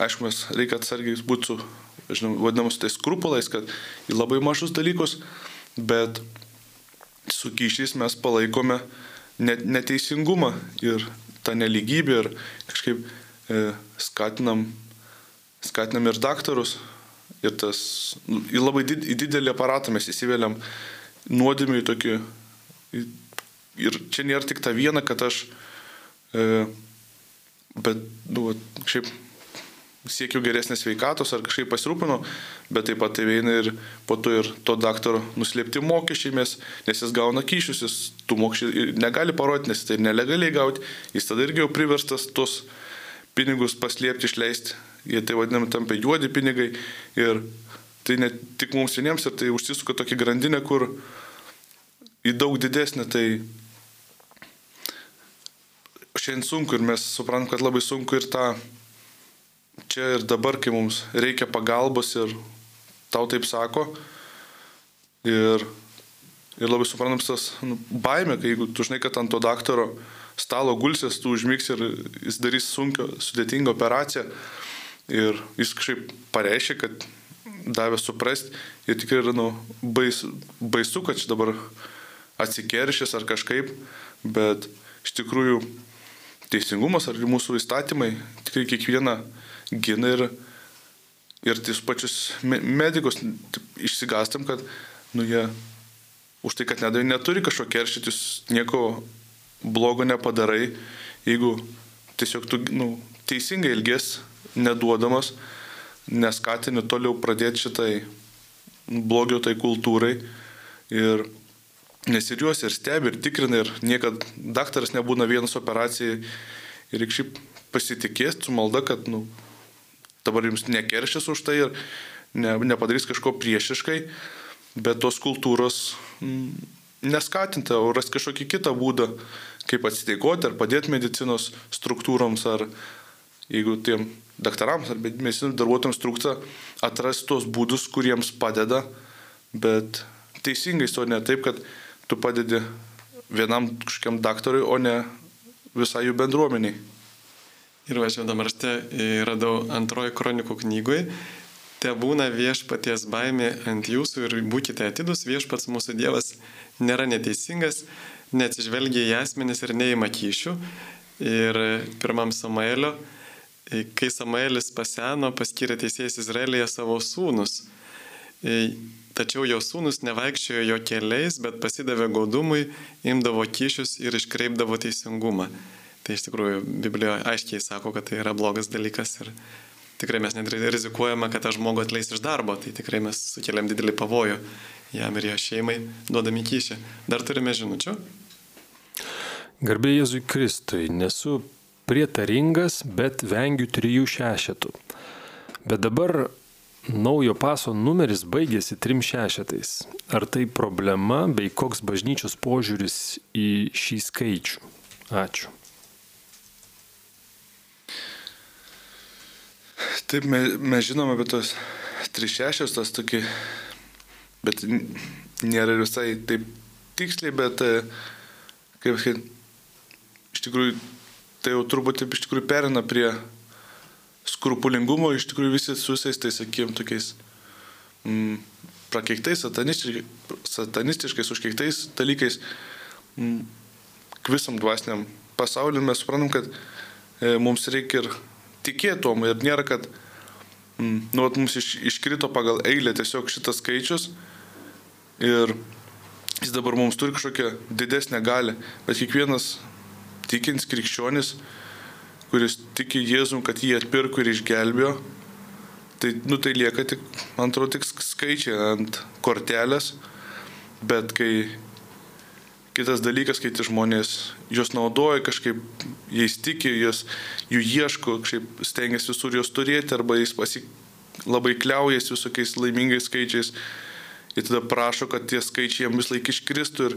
aišku, mes reikia atsargiai būti su, žinoma, vadinamus tais skrupulais, kad į labai mažus dalykus, bet su kyšiais mes palaikome net, neteisingumą ir tą neligybę ir kažkaip e, skatinam, skatinam ir daktarus. Ir tas, nu, į labai did, į didelį aparatą mes įsivėliam nuodėmį į tokį. Ir čia nėra tik ta viena, kad aš, e, bet, nu, kažkaip siekiu geresnės veikatos ar kažkaip pasirūpinu, bet taip pat tai eina ir po to ir to daktaro nuslėpti mokesčiai, nes jis gauna kyšius, jis tų mokesčių negali parodyti, nes tai nelegaliai gauti, jis tada irgi jau priverstas tos pinigus paslėpti, išleisti, jie tai vadinami tampa juodi pinigai ir tai ne tik mums vieniems, tai užsisuka tokia grandinė, kur į daug didesnį, tai šiandien sunku ir mes suprantam, kad labai sunku ir tą čia ir dabar, kai mums reikia pagalbos ir tau taip sako. Ir, ir labai suprantams tas nu, baime, kai jeigu tu žinai, kad ant to daktaro stalo gulsės, tu užmygs ir jis darys sunkią, sudėtingą operaciją. Ir jis kažkaip pareiškia, kad davė suprasti ir tikrai yra nu, bais, baisu, kad čia dabar atsikeršys ar kažkaip, bet iš tikrųjų teisingumas ar mūsų įstatymai tikrai kiekvieną gina ir, ir tis pačius me- medikus išsigastam, kad nu, jie už tai, kad nedavai, neturi kažko keršytis, nieko blogo nepadarai, jeigu tiesiog tu nu, teisingai ilgės neduodamas, neskatini toliau pradėti šitai blogio tai kultūrai. Ir nes ir juos ir stebi, ir tikrina, ir niekada daktaras nebūna vienas operacijai. Ir reikia šiaip pasitikės su malda, kad nu, dabar jums nekeršys už tai ir ne, nepadarys kažko priešiškai, bet tos kultūros mm, neskatinti, o ras kažkokį kitą būdą, kaip atsiteikoti ar padėti medicinos struktūroms, ar jeigu tiem daktarams ar medicinos darbuotojams trūksta, atrasti tos būdus, kuriems padeda, bet teisingai, o ne taip, kad tu padedi vienam kažkokiam daktarui, o ne visai jų bendruomeniai. Ir važiuodam rašte radau antroji kronikų knygoje. Te būna viešpaties baimė ant jūsų ir būkite atidus, viešpats mūsų Dievas nėra neteisingas, neatsižvelgia į asmenis ir neįma kyšių. Ir pirmam Samuelio, kai Samuelis paseno, paskyrė teisėjas Izraelyje savo sūnus. Tačiau jo sūnus nevaikščiojo jo keliais, bet pasidavė godumui, imdavo kyšius ir iškreipdavo teisingumą. Tai iš tikrųjų Biblijoje aiškiai sako, kad tai yra blogas dalykas ir tikrai mes net rizikuojame, kad tą žmogų atleis iš darbo, tai tikrai mes sukeliam didelį pavojų jam ir jo šeimai, duodami kyšį. Dar turime žinučių? Garbė Jėzui Kristui, nesu prietaringas, bet vengiu trijų šešetų. Bet dabar naujo paso numeris baigėsi trim šešetais. Ar tai problema bei koks bažnyčios požiūris į šį skaičių? Ačiū. Taip, mes, mes žinome apie tos 3-6, tas tokį, bet nėra visai taip tiksliai, bet, e, kaip iš tikrųjų, tai jau turbūt taip iš tikrųjų perina prie skrupulingumo, iš tikrųjų visi su visais, tai sakym, tokiais mm, prakeiktais, satanistiškai, satanistiškais, užkeiktais dalykais, mm, visam dvasiniam pasauliu mes suprantam, kad e, mums reikia ir tikėtom ir nėra, kad mm, nu, vat mums iš, iškrito pagal eilę tiesiog šitas skaičius ir jis dabar mums turi kažkokią didesnę galę, bet kiekvienas tikins krikščionis, kuris tiki Jėzum, kad jį atpirko ir išgelbėjo, tai, nu, tai lieka tik, man atrodo, tik skaičiai ant kortelės, bet kai kitas dalykas, kai tie žmonės juos naudoja kažkaip, jais tiki, juos, jų ieško, kažkaip stengiasi visur juos turėti arba jais pasi, labai kliaujasi visokiais laimingais skaičiais. Ir tada prašo, kad tie skaičiai jam vis laik iškristų ir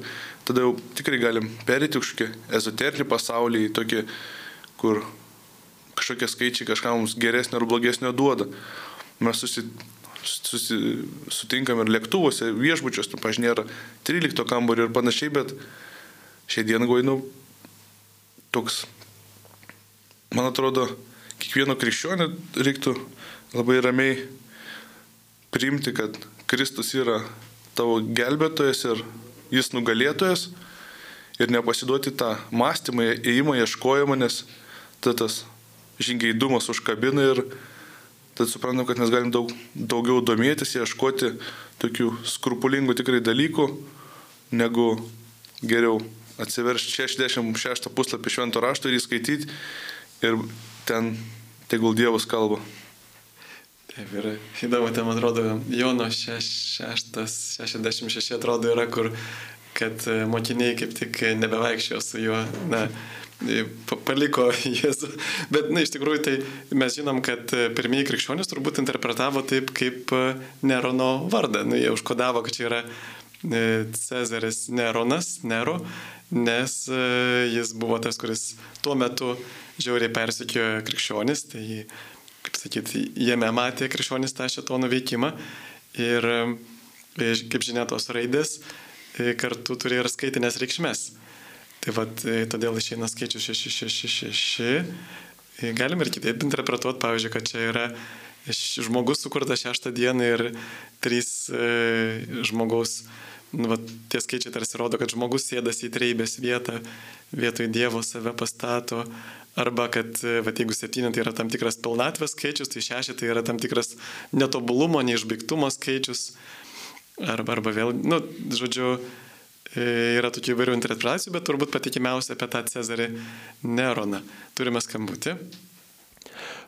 tada jau tikrai galim perėti kažkokį ezoterinį pasaulį, tokį, kur kažkokie skaičiai kažkam mums geresnio ar blogesnio duoda. Mes susi, susi, sutinkam ir lėktuvuose, viešbučiuose, nu, pažiūrėjau, nėra 13 kambario ir panašiai, bet šią dieną gainu toks, man atrodo, kiekvieno krikščionio reiktų labai ramiai priimti, kad Kristus yra tavo gelbėtojas ir jis nugalėtojas ir nepasiduoti tą mąstymą, įėjimą, ieškojimą, nes tada tas žingeidumas užkabina ir tad suprantam, kad mes galim daug, daugiau domėtis, ieškoti tokių skrupulingų tikrai dalykų, negu geriau atsiveršti 66 puslapį švento rašto ir įskaityti ir ten tegul Dievas kalba. Taip, yra įdomu, ten man atrodo, Jono 666 atrodo yra, kur, kad e, mokiniai kaip tik nebevaikščiojo su juo, na, pa- paliko Jėzų. Bet, na, iš tikrųjų, tai mes žinom, kad e, pirmieji krikščionys turbūt interpretavo taip, kaip e, Nerono vardą. Nu, jie užkodavo, kad čia yra Cezaris Neronas, Nero, nes jis buvo tas, kuris tuo metu žiauriai persikėjo krikščionis, tai jį kaip sakyti, jame matė krikščionis tą šitono veikimą ir, e, kaip žinia, tos raidės e, kartu turi ir skaitinės reikšmės. Tai vad, todėl išeina skaičius 666. E, Galim ir kitaip interpretuoti, pavyzdžiui, kad čia yra žmogus sukurtas šeštą dieną ir trys e, žmogaus, va, tie skaičiai tarsi rodo, kad žmogus sėdasi į treibės vietą, vietoj Dievo save pastato, arba kad, va, jeigu septyni tai yra tam tikras pilnatvės skaičius, tai šeši tai yra tam tikras netobulumo, neišbaigtumo skaičius, arba, arba vėl, nu, žodžiu, e, yra tokių įvairių interpretacijų, bet turbūt patikimiausia apie tą Cezarį Neroną. Turime skambutį.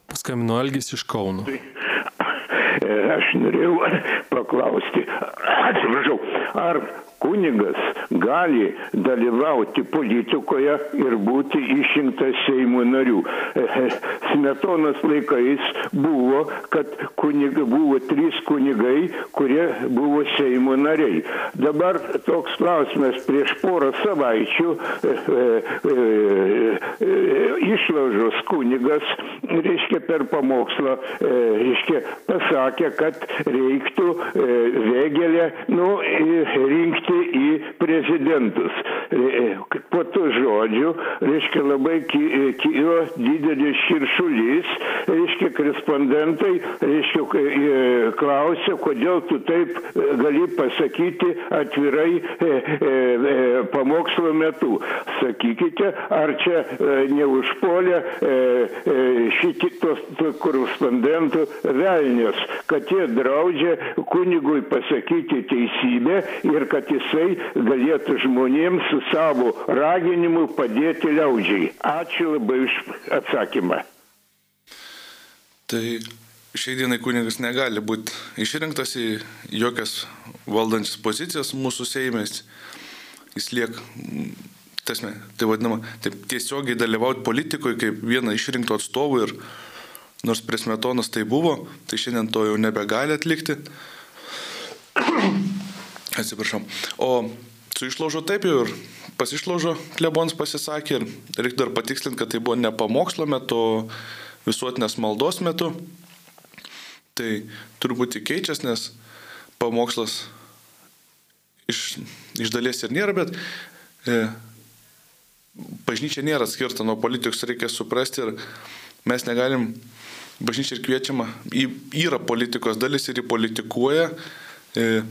Paskambino Algis iš Kauno. E, Aš norėjau paklausti, atsiprašau, ar kunigas gali dalyvauti politikoje ir būti išrinktas Seimo narių. E, Smetonos laikais buvo, kad kuniga, buvo trys kunigai, kurie buvo Seimo nariai. Dabar toks klausimas prieš porą savaičių e, e, e, e, išlaužos kunigas, reiškia, per pamokslą, e, reiškia, pasakė, kad reiktų e, Vėgelę nu, e, rinkti į prezidentus. E, Po to žodžiu, reiškia, labai e, kilo didelis širšulys, reiškia, korespondentai, reiškia, e, klausė, kodėl tu taip e, gali pasakyti atvirai e, e, e, pamokslo metu. Sakykite, ar čia e, neužpuolė e, e, šitos korespondentų velnius, kad jie draudžia kunigui pasakyti teisybę ir kad jisai galėtų žmonėms su savo raginimu padėti liaudžiai. Ačiū labai už atsakymą. Tai šiai dienai kunigas negali būti išrinktas į jokias valdančias pozicijas mūsų seimės. Jis liek, tasme, tai vadinama, taip tiesiogiai dalyvauti politikoje kaip viena išrinktų atstovų ir nors prie smetonas tai buvo, tai šiandien to jau nebegali atlikti. Atsiprašau. O su išlaužo taip jau ir pasišlaužo klebons pasisakė ir reikia dar patikslinti, kad tai buvo ne pamokslo metu, visuotinės maldos metu. Tai turbūt keičias, nes pamokslas iš, iš dalies ir nėra, bet e, bažnyčia nėra skirta nuo politikos, reikia suprasti ir mes negalim, bažnyčia ir kviečiama, į, yra politikos dalis ir į politikuoja, e,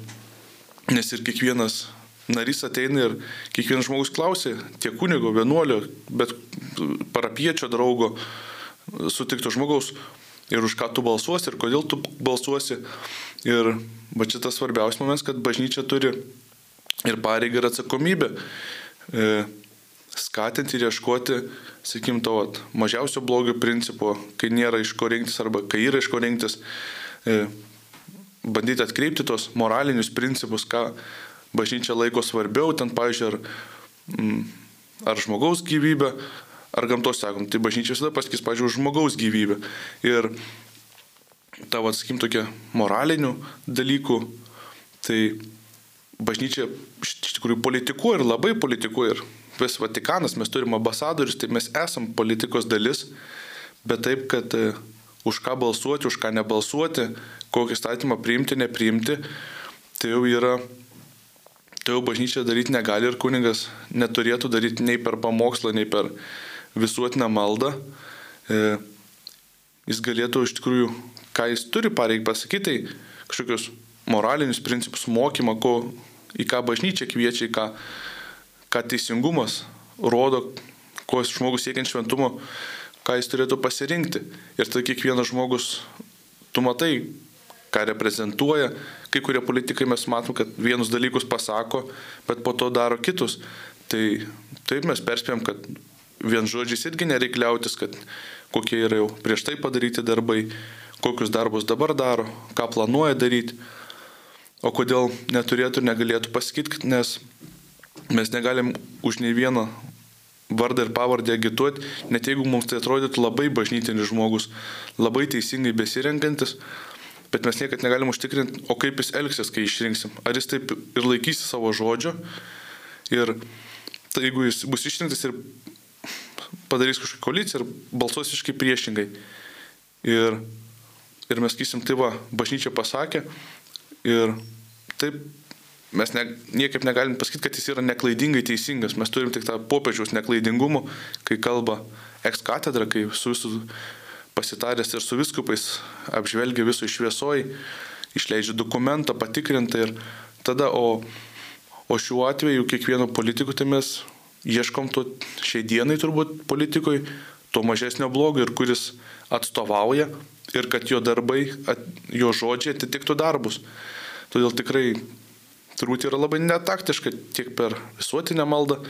nes ir kiekvienas narys ateina ir kiekvienas žmogus klausia, tiek kunigo, vienuolio, bet parapiečio draugo, sutikto žmogaus, ir už ką tu balsuosi, ir kodėl tu balsuosi. Ir va čia tas svarbiausias momentas, kad bažnyčia turi ir pareigą ir atsakomybę e, skatinti ir ieškoti, sakykim, to vat, mažiausio blogio principo, kai nėra iš ko rinktis arba kai yra iš ko rinktis, e, bandyti atkreipti tos moralinius principus, ką bažnyčia laiko svarbiau, ten, pažiūrėjau, ar, mm, ar žmogaus gyvybė, ar gamtos, sakom, tai bažnyčia visada pasakys, pažiūrėjau, žmogaus gyvybę. Ir tavo, sakykim, tokie moralinių dalykų, tai bažnyčia iš tikrųjų politikuoja ir labai politikuoja. Ir vis Vatikanas, mes turime ambasadorius, tai mes esam politikos dalis, bet taip, kad e, už ką balsuoti, už ką nebalsuoti, kokį statymą priimti, nepriimti, tai jau yra, tai jau bažnyčia daryti negali ir kuningas neturėtų daryti nei per pamokslą, nei per visuotinę maldą. E, jis galėtų iš tikrųjų, ką jis turi pareigą pasakyti, tai kažkokius moralinius principus, mokymą, ko, į ką bažnyčia kviečia, į ką, ką teisingumas rodo, ko žmogus siekiant šventumo, ką jis turėtų pasirinkti. Ir tai kiekvienas žmogus, tu matai, ką reprezentuoja. Kai kurie politikai mes matom, kad vienus dalykus pasako, bet po to daro kitus. Tai taip mes perspėjom, kad vien žodžiais irgi nereikia liautis, kad kokie yra jau prieš tai padaryti darbai, kokius darbus dabar daro, ką planuoja daryti. O kodėl neturėtų ir negalėtų pasakyti, nes mes negalim už nei vieną vardą ir pavardę agituoti, net jeigu mums tai atrodytų labai bažnytinis žmogus, labai teisingai besirenkantis, bet mes niekad negalim užtikrinti, o kaip jis elgsis, kai išrinksim. Ar jis taip ir laikysi savo žodžio ir tai jeigu jis bus išrinktas ir padarys kažkokią koaliciją ir balsuos iškai priešingai. Ir, ir mes sakysim, tai va, bažnyčia pasakė ir taip mes ne, niekaip negalim pasakyti, kad jis yra neklaidingai teisingas. Mes turim tik tą popiežiaus neklaidingumą, kai kalba eks katedra, kai su visų pasitaręs ir su viskupais apžvelgia visų šviesoj, išleidžia dokumentą patikrintą ir tada, o, o šiuo atveju kiekvieno politikų tai mes ieškom to šiai dienai turbūt politikui to mažesnio blogio ir kuris atstovauja ir kad jo darbai, jo žodžiai atitiktų darbus. Todėl tikrai turbūt yra labai netaktiška tiek per visuotinę maldą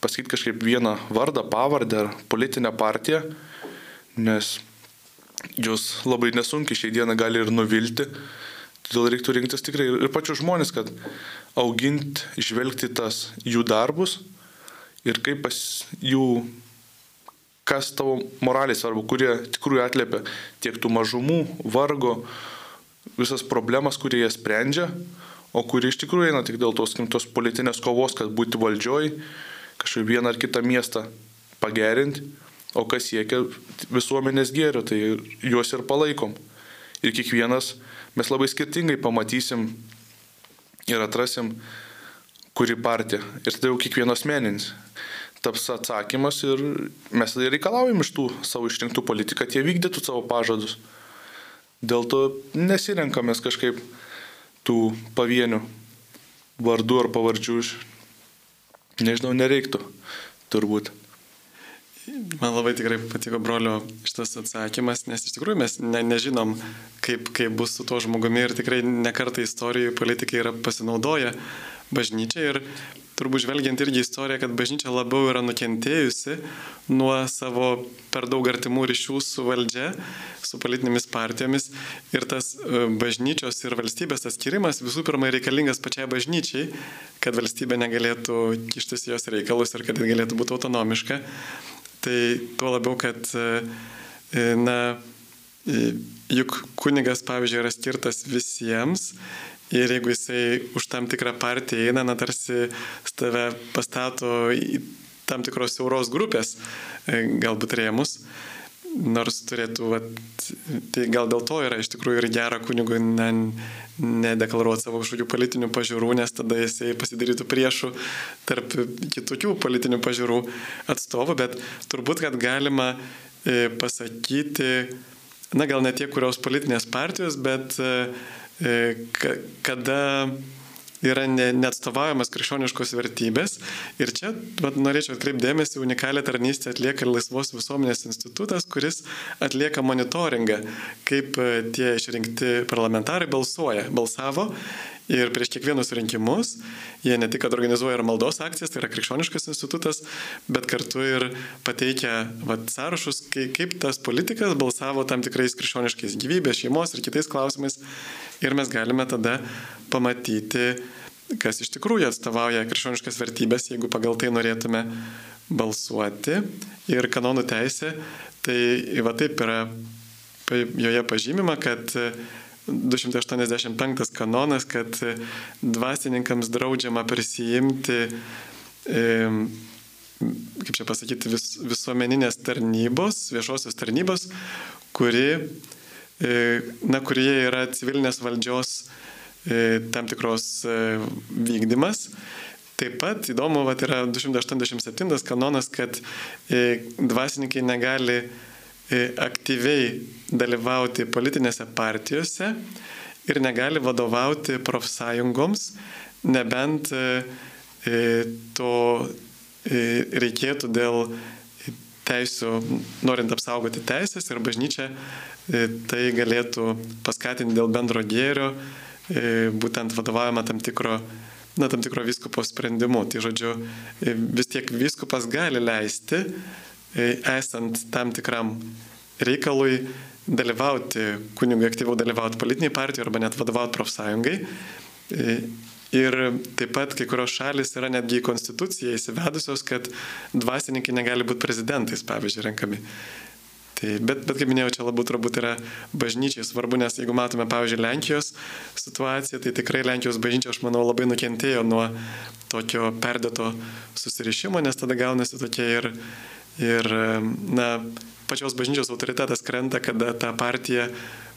pasakyti kažkaip vieną vardą, pavardę ar politinę partiją, nes jos labai nesunkiai šiai dieną gali ir nuvilti. Todėl reiktų rinktis tikrai ir pačius žmonės, kad auginti, žvelgti tas jų darbus ir kaip pas jų, kas tavo moraliai svarbu, kurie tikrųjų atliepia tiek tų mažumų, vargo, visas problemas, kurie jie sprendžia, o kurie iš tikrųjų eina tik dėl tos, tos politinės kovos, kad būti valdžioj, kažkaip vieną ar kitą miestą pagerinti, o kas siekia visuomenės gėrio, tai juos ir palaikom. Ir kiekvienas mes labai skirtingai pamatysim ir atrasim, kuri partija. Ir tada jau kiekvienas meninis taps atsakymas ir mes tada reikalaujam iš tų savo išrinktų politikų, kad jie vykdytų savo pažadus. Dėl to nesirenkamės kažkaip tų pavienių vardų ar pavardžių. Nežinau, nereiktų turbūt. Man labai tikrai patiko brolio šitas atsakymas, nes iš tikrųjų mes ne, nežinom, kaip, kaip bus su tuo žmogumi ir tikrai nekartą istorijoje politikai yra pasinaudoję bažnyčią ir turbūt žvelgiant irgi istoriją, kad bažnyčia labiau yra nukentėjusi nuo savo per daug artimų ryšių su valdžia, su politinėmis partijomis ir tas e, bažnyčios ir valstybės atskirimas visų pirma reikalingas pačiai bažnyčiai, kad valstybė negalėtų kištis jos reikalus ir kad ji galėtų būti autonomiška. Tai tuo labiau, kad, e, na, e, juk kunigas, pavyzdžiui, yra skirtas visiems ir jeigu jisai už tam tikrą partiją eina, na, tarsi tave pastato į tam tikros siauros grupės, e, galbūt rėmus. Nors turėtų, vat, tai gal dėl to yra iš tikrųjų ir gera kunigui ne, nedeklaruoti savo kažkokių politinių pažiūrų, nes tada jisai pasidarytų priešų tarp kitokių politinių pažiūrų atstovų, bet turbūt, kad galima e, pasakyti, na gal ne tie, kurios politinės partijos, bet e, ka, kada yra ne, neatstovaujamas krikščioniškos vertybės. Ir čia vat, norėčiau atkreipdėmėsi, unikalią tarnystę atlieka Laisvos visuomenės institutas, kuris atlieka monitoringą, kaip e, tie išrinkti parlamentarai balsuoja, balsavo. Ir prieš kiekvienus rinkimus jie ne tik organizuoja ir maldos akcijas, tai yra krikščioniškas institutas, bet kartu ir pateikia vat, sąrašus, kaip, tas politikas balsavo tam tikrais krikščioniškais gyvybės, šeimos ir kitais klausimais. Ir mes galime tada pamatyti, kas iš tikrųjų atstovauja krikščioniškas vertybės, jeigu pagal tai norėtume balsuoti. Ir kanonų teisė, tai va taip yra joje pažymima, kad 285 kanonas, kad e, dvasininkams draudžiama prisijimti, e, kaip čia pasakyti, vis, visuomeninės tarnybos, viešosios tarnybos, kuri, e, na, kurie yra civilinės valdžios tam tikros vykdymas. Taip pat įdomu, vat, yra 287 kanonas, kad dvasininkai negali aktyviai dalyvauti politinėse partijose ir negali vadovauti profsąjungoms, nebent e, e, to e, reikėtų dėl teisų, norint apsaugoti teisės ir bažnyčia e, tai galėtų paskatinti dėl bendro gėrio, e, būtent vadovavimą tam tikro na, tam tikro vyskupo sprendimu. Tai žodžiu, e, vis tiek vyskupas gali leisti, e, esant tam tikram reikalui, dalyvauti, kunigui aktyviau dalyvauti politiniai partijai arba net vadovauti profsąjungai. E, Ir taip pat kai kurios šalis yra netgi į konstituciją įsivedusios, kad dvasininkai negali būti prezidentais, pavyzdžiui, renkami. Tai, bet, bet kaip minėjau, čia labiau turbūt yra bažnyčiai svarbu, nes jeigu matome, pavyzdžiui, Lenkijos situaciją, tai tikrai Lenkijos bažnyčia, aš manau, labai nukentėjo nuo tokio perdėto susirišimo, nes tada gaunasi tokie ir, ir na, pačios bažnyčios autoritetas krenta, kada ta partija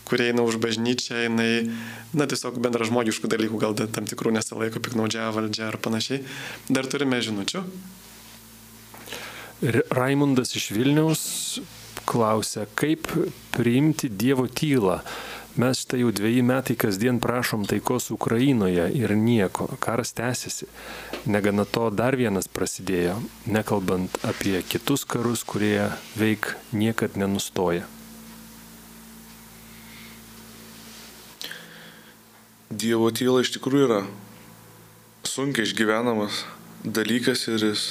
kurie eina už bažnyčią, jinai, na, tiesiog bendražmogiškų dalykų, gal tam tikrų nesilaiko, piknaudžiavo valdžia ar panašiai. Dar turime žinučių. Raimundas iš Vilniaus klausia, kaip priimti Dievo tylą. Mes štai jau dviejį metai kasdien prašom taikos Ukrainoje ir nieko, karas tęsiasi. Negana to dar vienas prasidėjo, nekalbant apie kitus karus, kurie veik niekad nenustoja. Dievo tyla iš tikrųjų yra sunkiai išgyvenamas dalykas ir jis,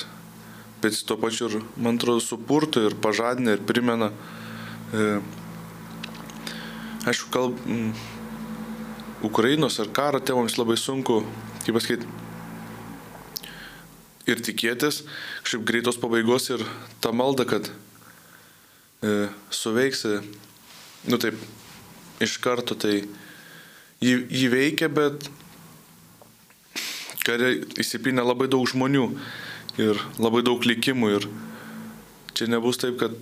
bet jis tuo pačiu ir, man atrodo, supurto ir pažadina ir primena. E, aišku, kalb, m, Ukrainos ar karo temoms labai sunku, kaip pasakyti, ir tikėtis kažkaip greitos pabaigos ir tą maldą, kad e, suveiks, e, nu taip, iš karto tai jį, jį veikia, bet kare įsipinę labai daug žmonių ir labai daug likimų ir čia nebus taip, kad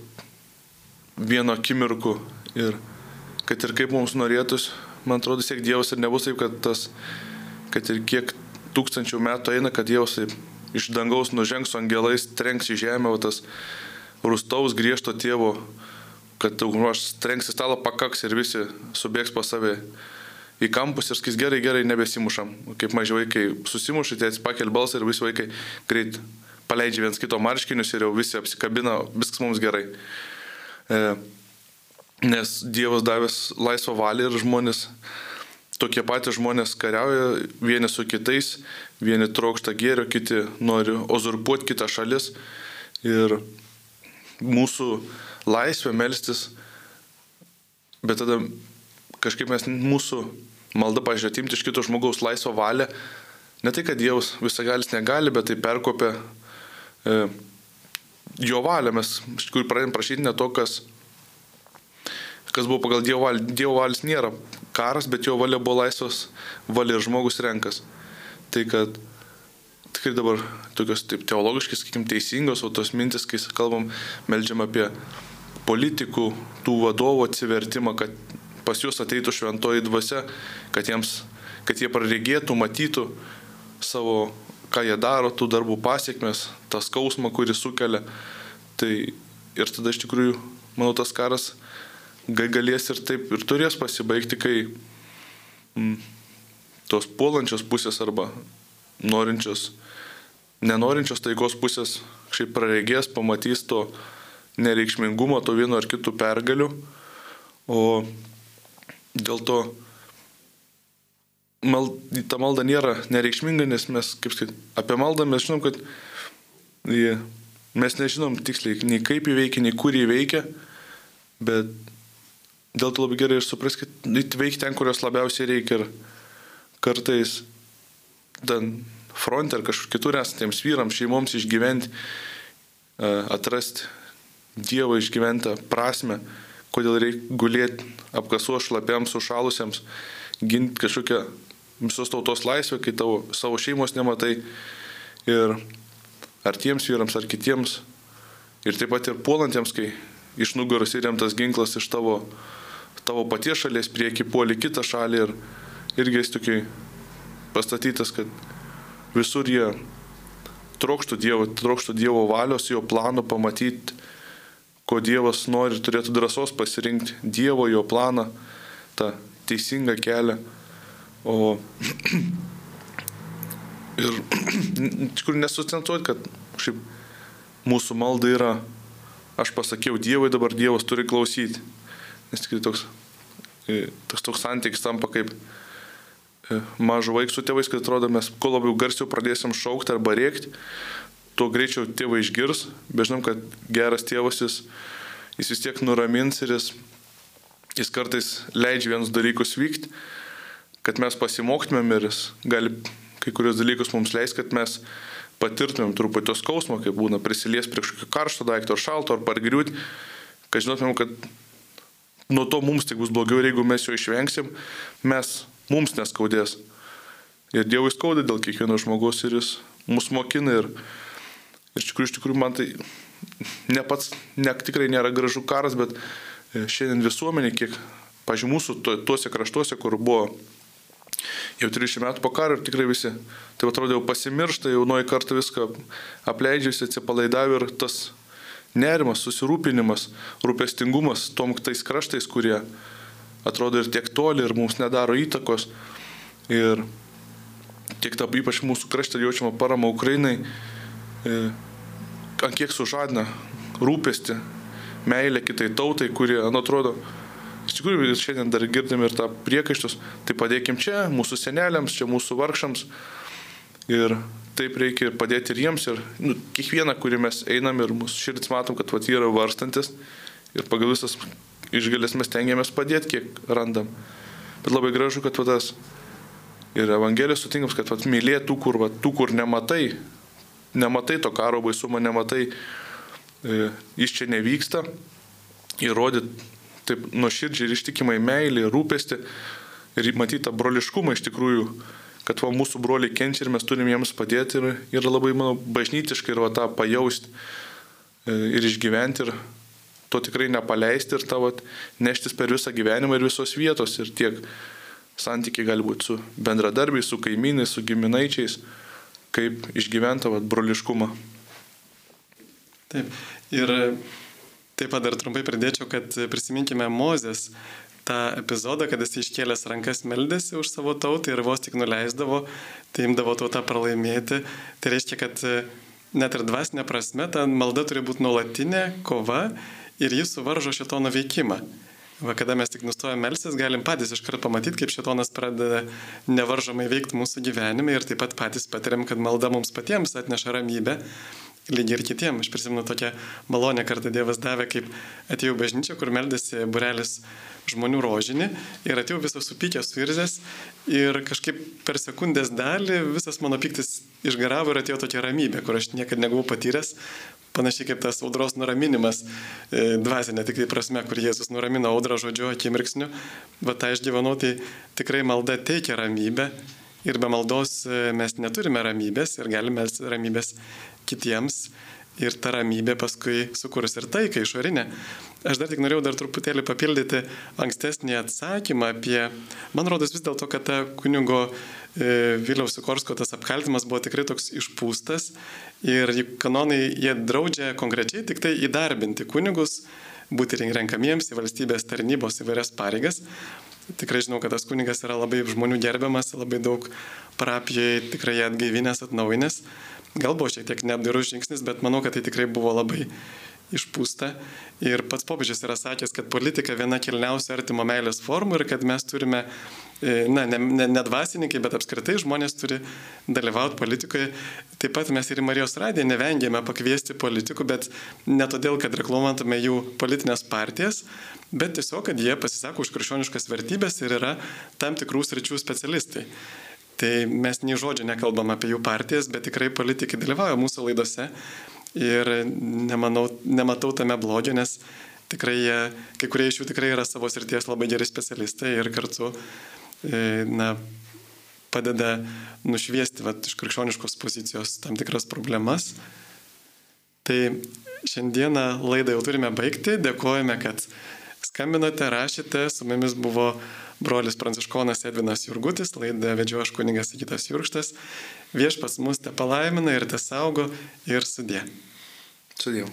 vieno akimirku ir kad ir kaip mums norėtus, man atrodo, siek Dievas ir nebus taip, kad tas, kad ir kiek tūkstančių metų eina, kad Dievas taip iš dangaus nužengs angelais, trenks į žemę, o tas rūstaus griežto tėvo, kad daugmaž trenks į stalą pakaks ir visi subėgs pas save į kampus ir skis gerai, gerai, nebesimušam. Kaip maži vaikai susimuša, tėtis pakel balsą ir visi vaikai greit paleidžia viens kito marškinius ir jau visi apsikabina, viskas mums gerai. E, nes Dievas davęs laisvą valią ir žmonės, tokie patys žmonės kariauja vieni su kitais, vieni trokšta gėrio, kiti nori ozurpuoti kitą šalis. Ir mūsų laisvė melstis, bet tada kažkaip mes mūsų malda, pažiūrėjau, atimti iš kito žmogaus laisvą valią, ne tai, kad Dievas visagalis negali, bet tai perkopia e, jo valią, mes iš tikrųjų pradėjom prašyti ne to, kas, kas buvo pagal Dievo valią. Dievo valis nėra karas, bet jo valia buvo laisvas valia ir žmogus renkas. Tai kad tikrai dabar tokios taip teologiškai, sakykim, teisingos, o tos mintis, kai kalbam, melžiam apie politikų, tų vadovų atsivertimą, kad pas juos ateitų šventoji dvasia, kad, jiems, kad jie praregėtų, matytų savo, ką jie daro, tų darbų pasiekmes, tą skausmą, kurį sukelia. Tai ir tada iš tikrųjų, manau, tas karas galės ir taip ir turės pasibaigti, kai mm, tos puolančios pusės arba norinčios, nenorinčios taikos pusės šiaip praregės, pamatys to nereikšmingumo, to vieno ar kitų pergalių, o dėl to mal, ta malda nėra nereikšminga, nes mes, kaip sakyti, apie maldą mes žinom, kad jie, mes nežinom tiksliai nei kaip jį veikia, nei kur jį veikia, bet dėl to labai gerai ir supraskit, veikia ten, kurios labiausiai reikia ir kartais ten fronte ar kažkur kitur esantiems vyrams, šeimoms išgyventi, atrasti Dievo išgyventą prasme, kodėl reikia gulėti apkasuo šlapiams, sušalusiems, ginti kažkokią visos tautos laisvę, kai tavo savo šeimos nematai ir ar tiems vyrams, ar kitiems. Ir taip pat ir puolantiems, kai iš nugaros įremtas ginklas iš tavo, tavo paties šalies prieki puoli kitą šalį ir irgi jis tokiai pastatytas, kad visur jie trokštų Dievo, trokštų Dievo valios, jo plano pamatyti, ko Dievas nori ir turėtų drąsos pasirinkti Dievo, jo planą, tą teisingą kelią. O ir kur nesucentuoti, kad šiaip mūsų malda yra, aš pasakiau Dievui, dabar Dievas turi klausyti. Nes tikrai toks, e, toks, toks santykis tampa kaip e, mažo vaikų su tėvais, kad atrodo mes kuo labiau garsiau pradėsim šaukti arba rėkti, tuo greičiau tėvai išgirs, bet žinom, kad geras tėvas jis, jis vis tiek nuramins ir jis, jis kartais leidžia vienus dalykus vykti, kad mes pasimoktumėm ir jis gali kai kurios dalykus mums leis, kad mes patirtumėm truputį to skausmo, kaip būna prisilies prie kažkokio karšto daikto ar šalto ar pargriūti, kad žinotumėm, kad nuo to mums tik bus blogiau ir jeigu mes jo išvengsim, mes, mums neskaudės. Ir Dievui skauda dėl kiekvieno žmogaus ir jis mus mokina ir, ir iš tikrųjų, iš tikrųjų man tai ne pats, ne, tikrai nėra gražu karas, bet e, šiandien visuomenė, kiek, pažiūrėjau, mūsų to, tuose kraštuose, kur buvo jau 30 metų po karo ir tikrai visi, tai atrodo, jau pasimiršta, jaunoji karta viską apleidžiasi, atsipalaidavę ir tas nerimas, susirūpinimas, rūpestingumas tom tais kraštais, kurie atrodo ir tiek toli ir mums nedaro įtakos. Ir tiek ta ypač mūsų krašte jaučiama parama Ukrainai, e, ant kiek sužadina rūpesti, meilę kitai tautai, kurie, nu, atrodo, iš tikrųjų šiandien dar girdim ir tą priekaištus, tai padėkim čia, mūsų seneliams, čia mūsų vargšams. Ir taip reikia ir padėti ir jiems. Ir nu, kiekvieną, kurį mes einam ir mūsų širdis matom, kad vat, yra varstantis. Ir pagal visas išgalės mes tengiamės padėti, kiek randam. Bet labai gražu, kad vat, tas ir Evangelijos sutinkams, kad vat, mylėtų, kur, vat, tų, kur nematai, nematai to karo baisumo, nematai, e, jis čia nevyksta, įrodyti taip nuoširdžiai ir ištikimai meilį, rūpesti ir matyti tą broliškumą iš tikrųjų, kad va, mūsų broliai kenčia ir mes turim jiems padėti ir yra labai, manau, bažnytiškai ir va, tą pajausti e, ir išgyventi ir to tikrai nepaleisti ir tavo neštis per visą gyvenimą ir visos vietos ir tiek santykiai gali būti su bendradarbiais, su kaimynais, su giminaičiais, kaip išgyventa va, broliškumą. Taip. Ir taip pat dar trumpai pridėčiau, kad prisiminkime Mozės tą epizodą, kad jis iškėlęs rankas meldėsi už savo tautą ir vos tik nuleisdavo, tai imdavo tautą pralaimėti. Tai reiškia, kad net ir dvasinė prasme ta malda turi būti nuolatinė kova ir jis suvaržo šito nuveikimą. Va, kada mes tik nustojame melsis, galim patys iškart pamatyti, kaip šitonas pradeda nevaržomai veikti mūsų gyvenime ir taip pat patys patiriam, kad malda mums patiems atneša ramybę lygiai ir kitiems. Aš prisimenu tokią malonę kartą Dievas davė, kaip atėjau bažnyčia, kur meldėsi burelis žmonių rožinį ir atėjau visas supykęs, suirzęs ir kažkaip per sekundės dalį visas mano piktis išgaravo ir atėjo tokia ramybė, kur aš niekada nebuvau patyręs. Panašiai kaip tas audros nuraminimas, e, dvasinė tik tai prasme, kur Jėzus nuramino audrą žodžiu akimirksniu, bet tą išgyvenau, tai tikrai malda teikia ramybę ir be maldos e, mes neturime ramybės ir galime ramybės kitiems ir ta ramybė paskui sukurs ir taiką išorinę. Aš dar tik norėjau dar truputėlį papildyti ankstesnį atsakymą apie, man rodos vis dėlto, kad ta kunigo e, Viliaus Sikorsko tas apkaltimas buvo tikrai toks išpūstas ir kanonai jie draudžia konkrečiai tik tai įdarbinti kunigus, būti renkamiems į valstybės tarnybos įvairias pareigas. Tikrai žinau, kad tas kunigas yra labai žmonių gerbiamas, labai daug parapijoje tikrai atgaivinęs, atnaujinęs. Gal buvo šiek tiek neapdairus žingsnis, bet manau, kad tai tikrai buvo labai išpūsta. Ir pats popiežius yra sakęs, kad politika viena kilniausių artimo meilės formų ir kad mes turime, e, na, ne, ne, ne dvasininkai, bet apskritai žmonės turi dalyvauti politikoje. Taip pat mes ir į Marijos radiją nevengėme pakviesti politikų, bet ne todėl, kad reklamuotume jų politinės partijas, bet tiesiog, kad jie pasisako už krikščioniškas vertybės ir yra tam tikrų sričių specialistai. Tai mes nei žodžio nekalbam apie jų partijas, bet tikrai politikai dalyvauja mūsų laidose ir nemanau, nematau tame blogio, nes tikrai jie, kai kurie iš jų tikrai yra savo srities labai geri specialistai ir kartu, e, na, padeda nušviesti vat, iš krikščioniškos pozicijos tam tikras problemas. Tai šiandieną laidą jau turime baigti. Dėkojame, kad skambinote, rašėte. Su mumis buvo brolis pranciškonas Edvinas Jurgutis, laidą vedžio aš kuningas Sigitas Jurkštas. Viešpas mus te palaimina ir te saugo ir sudė. Sudėjau.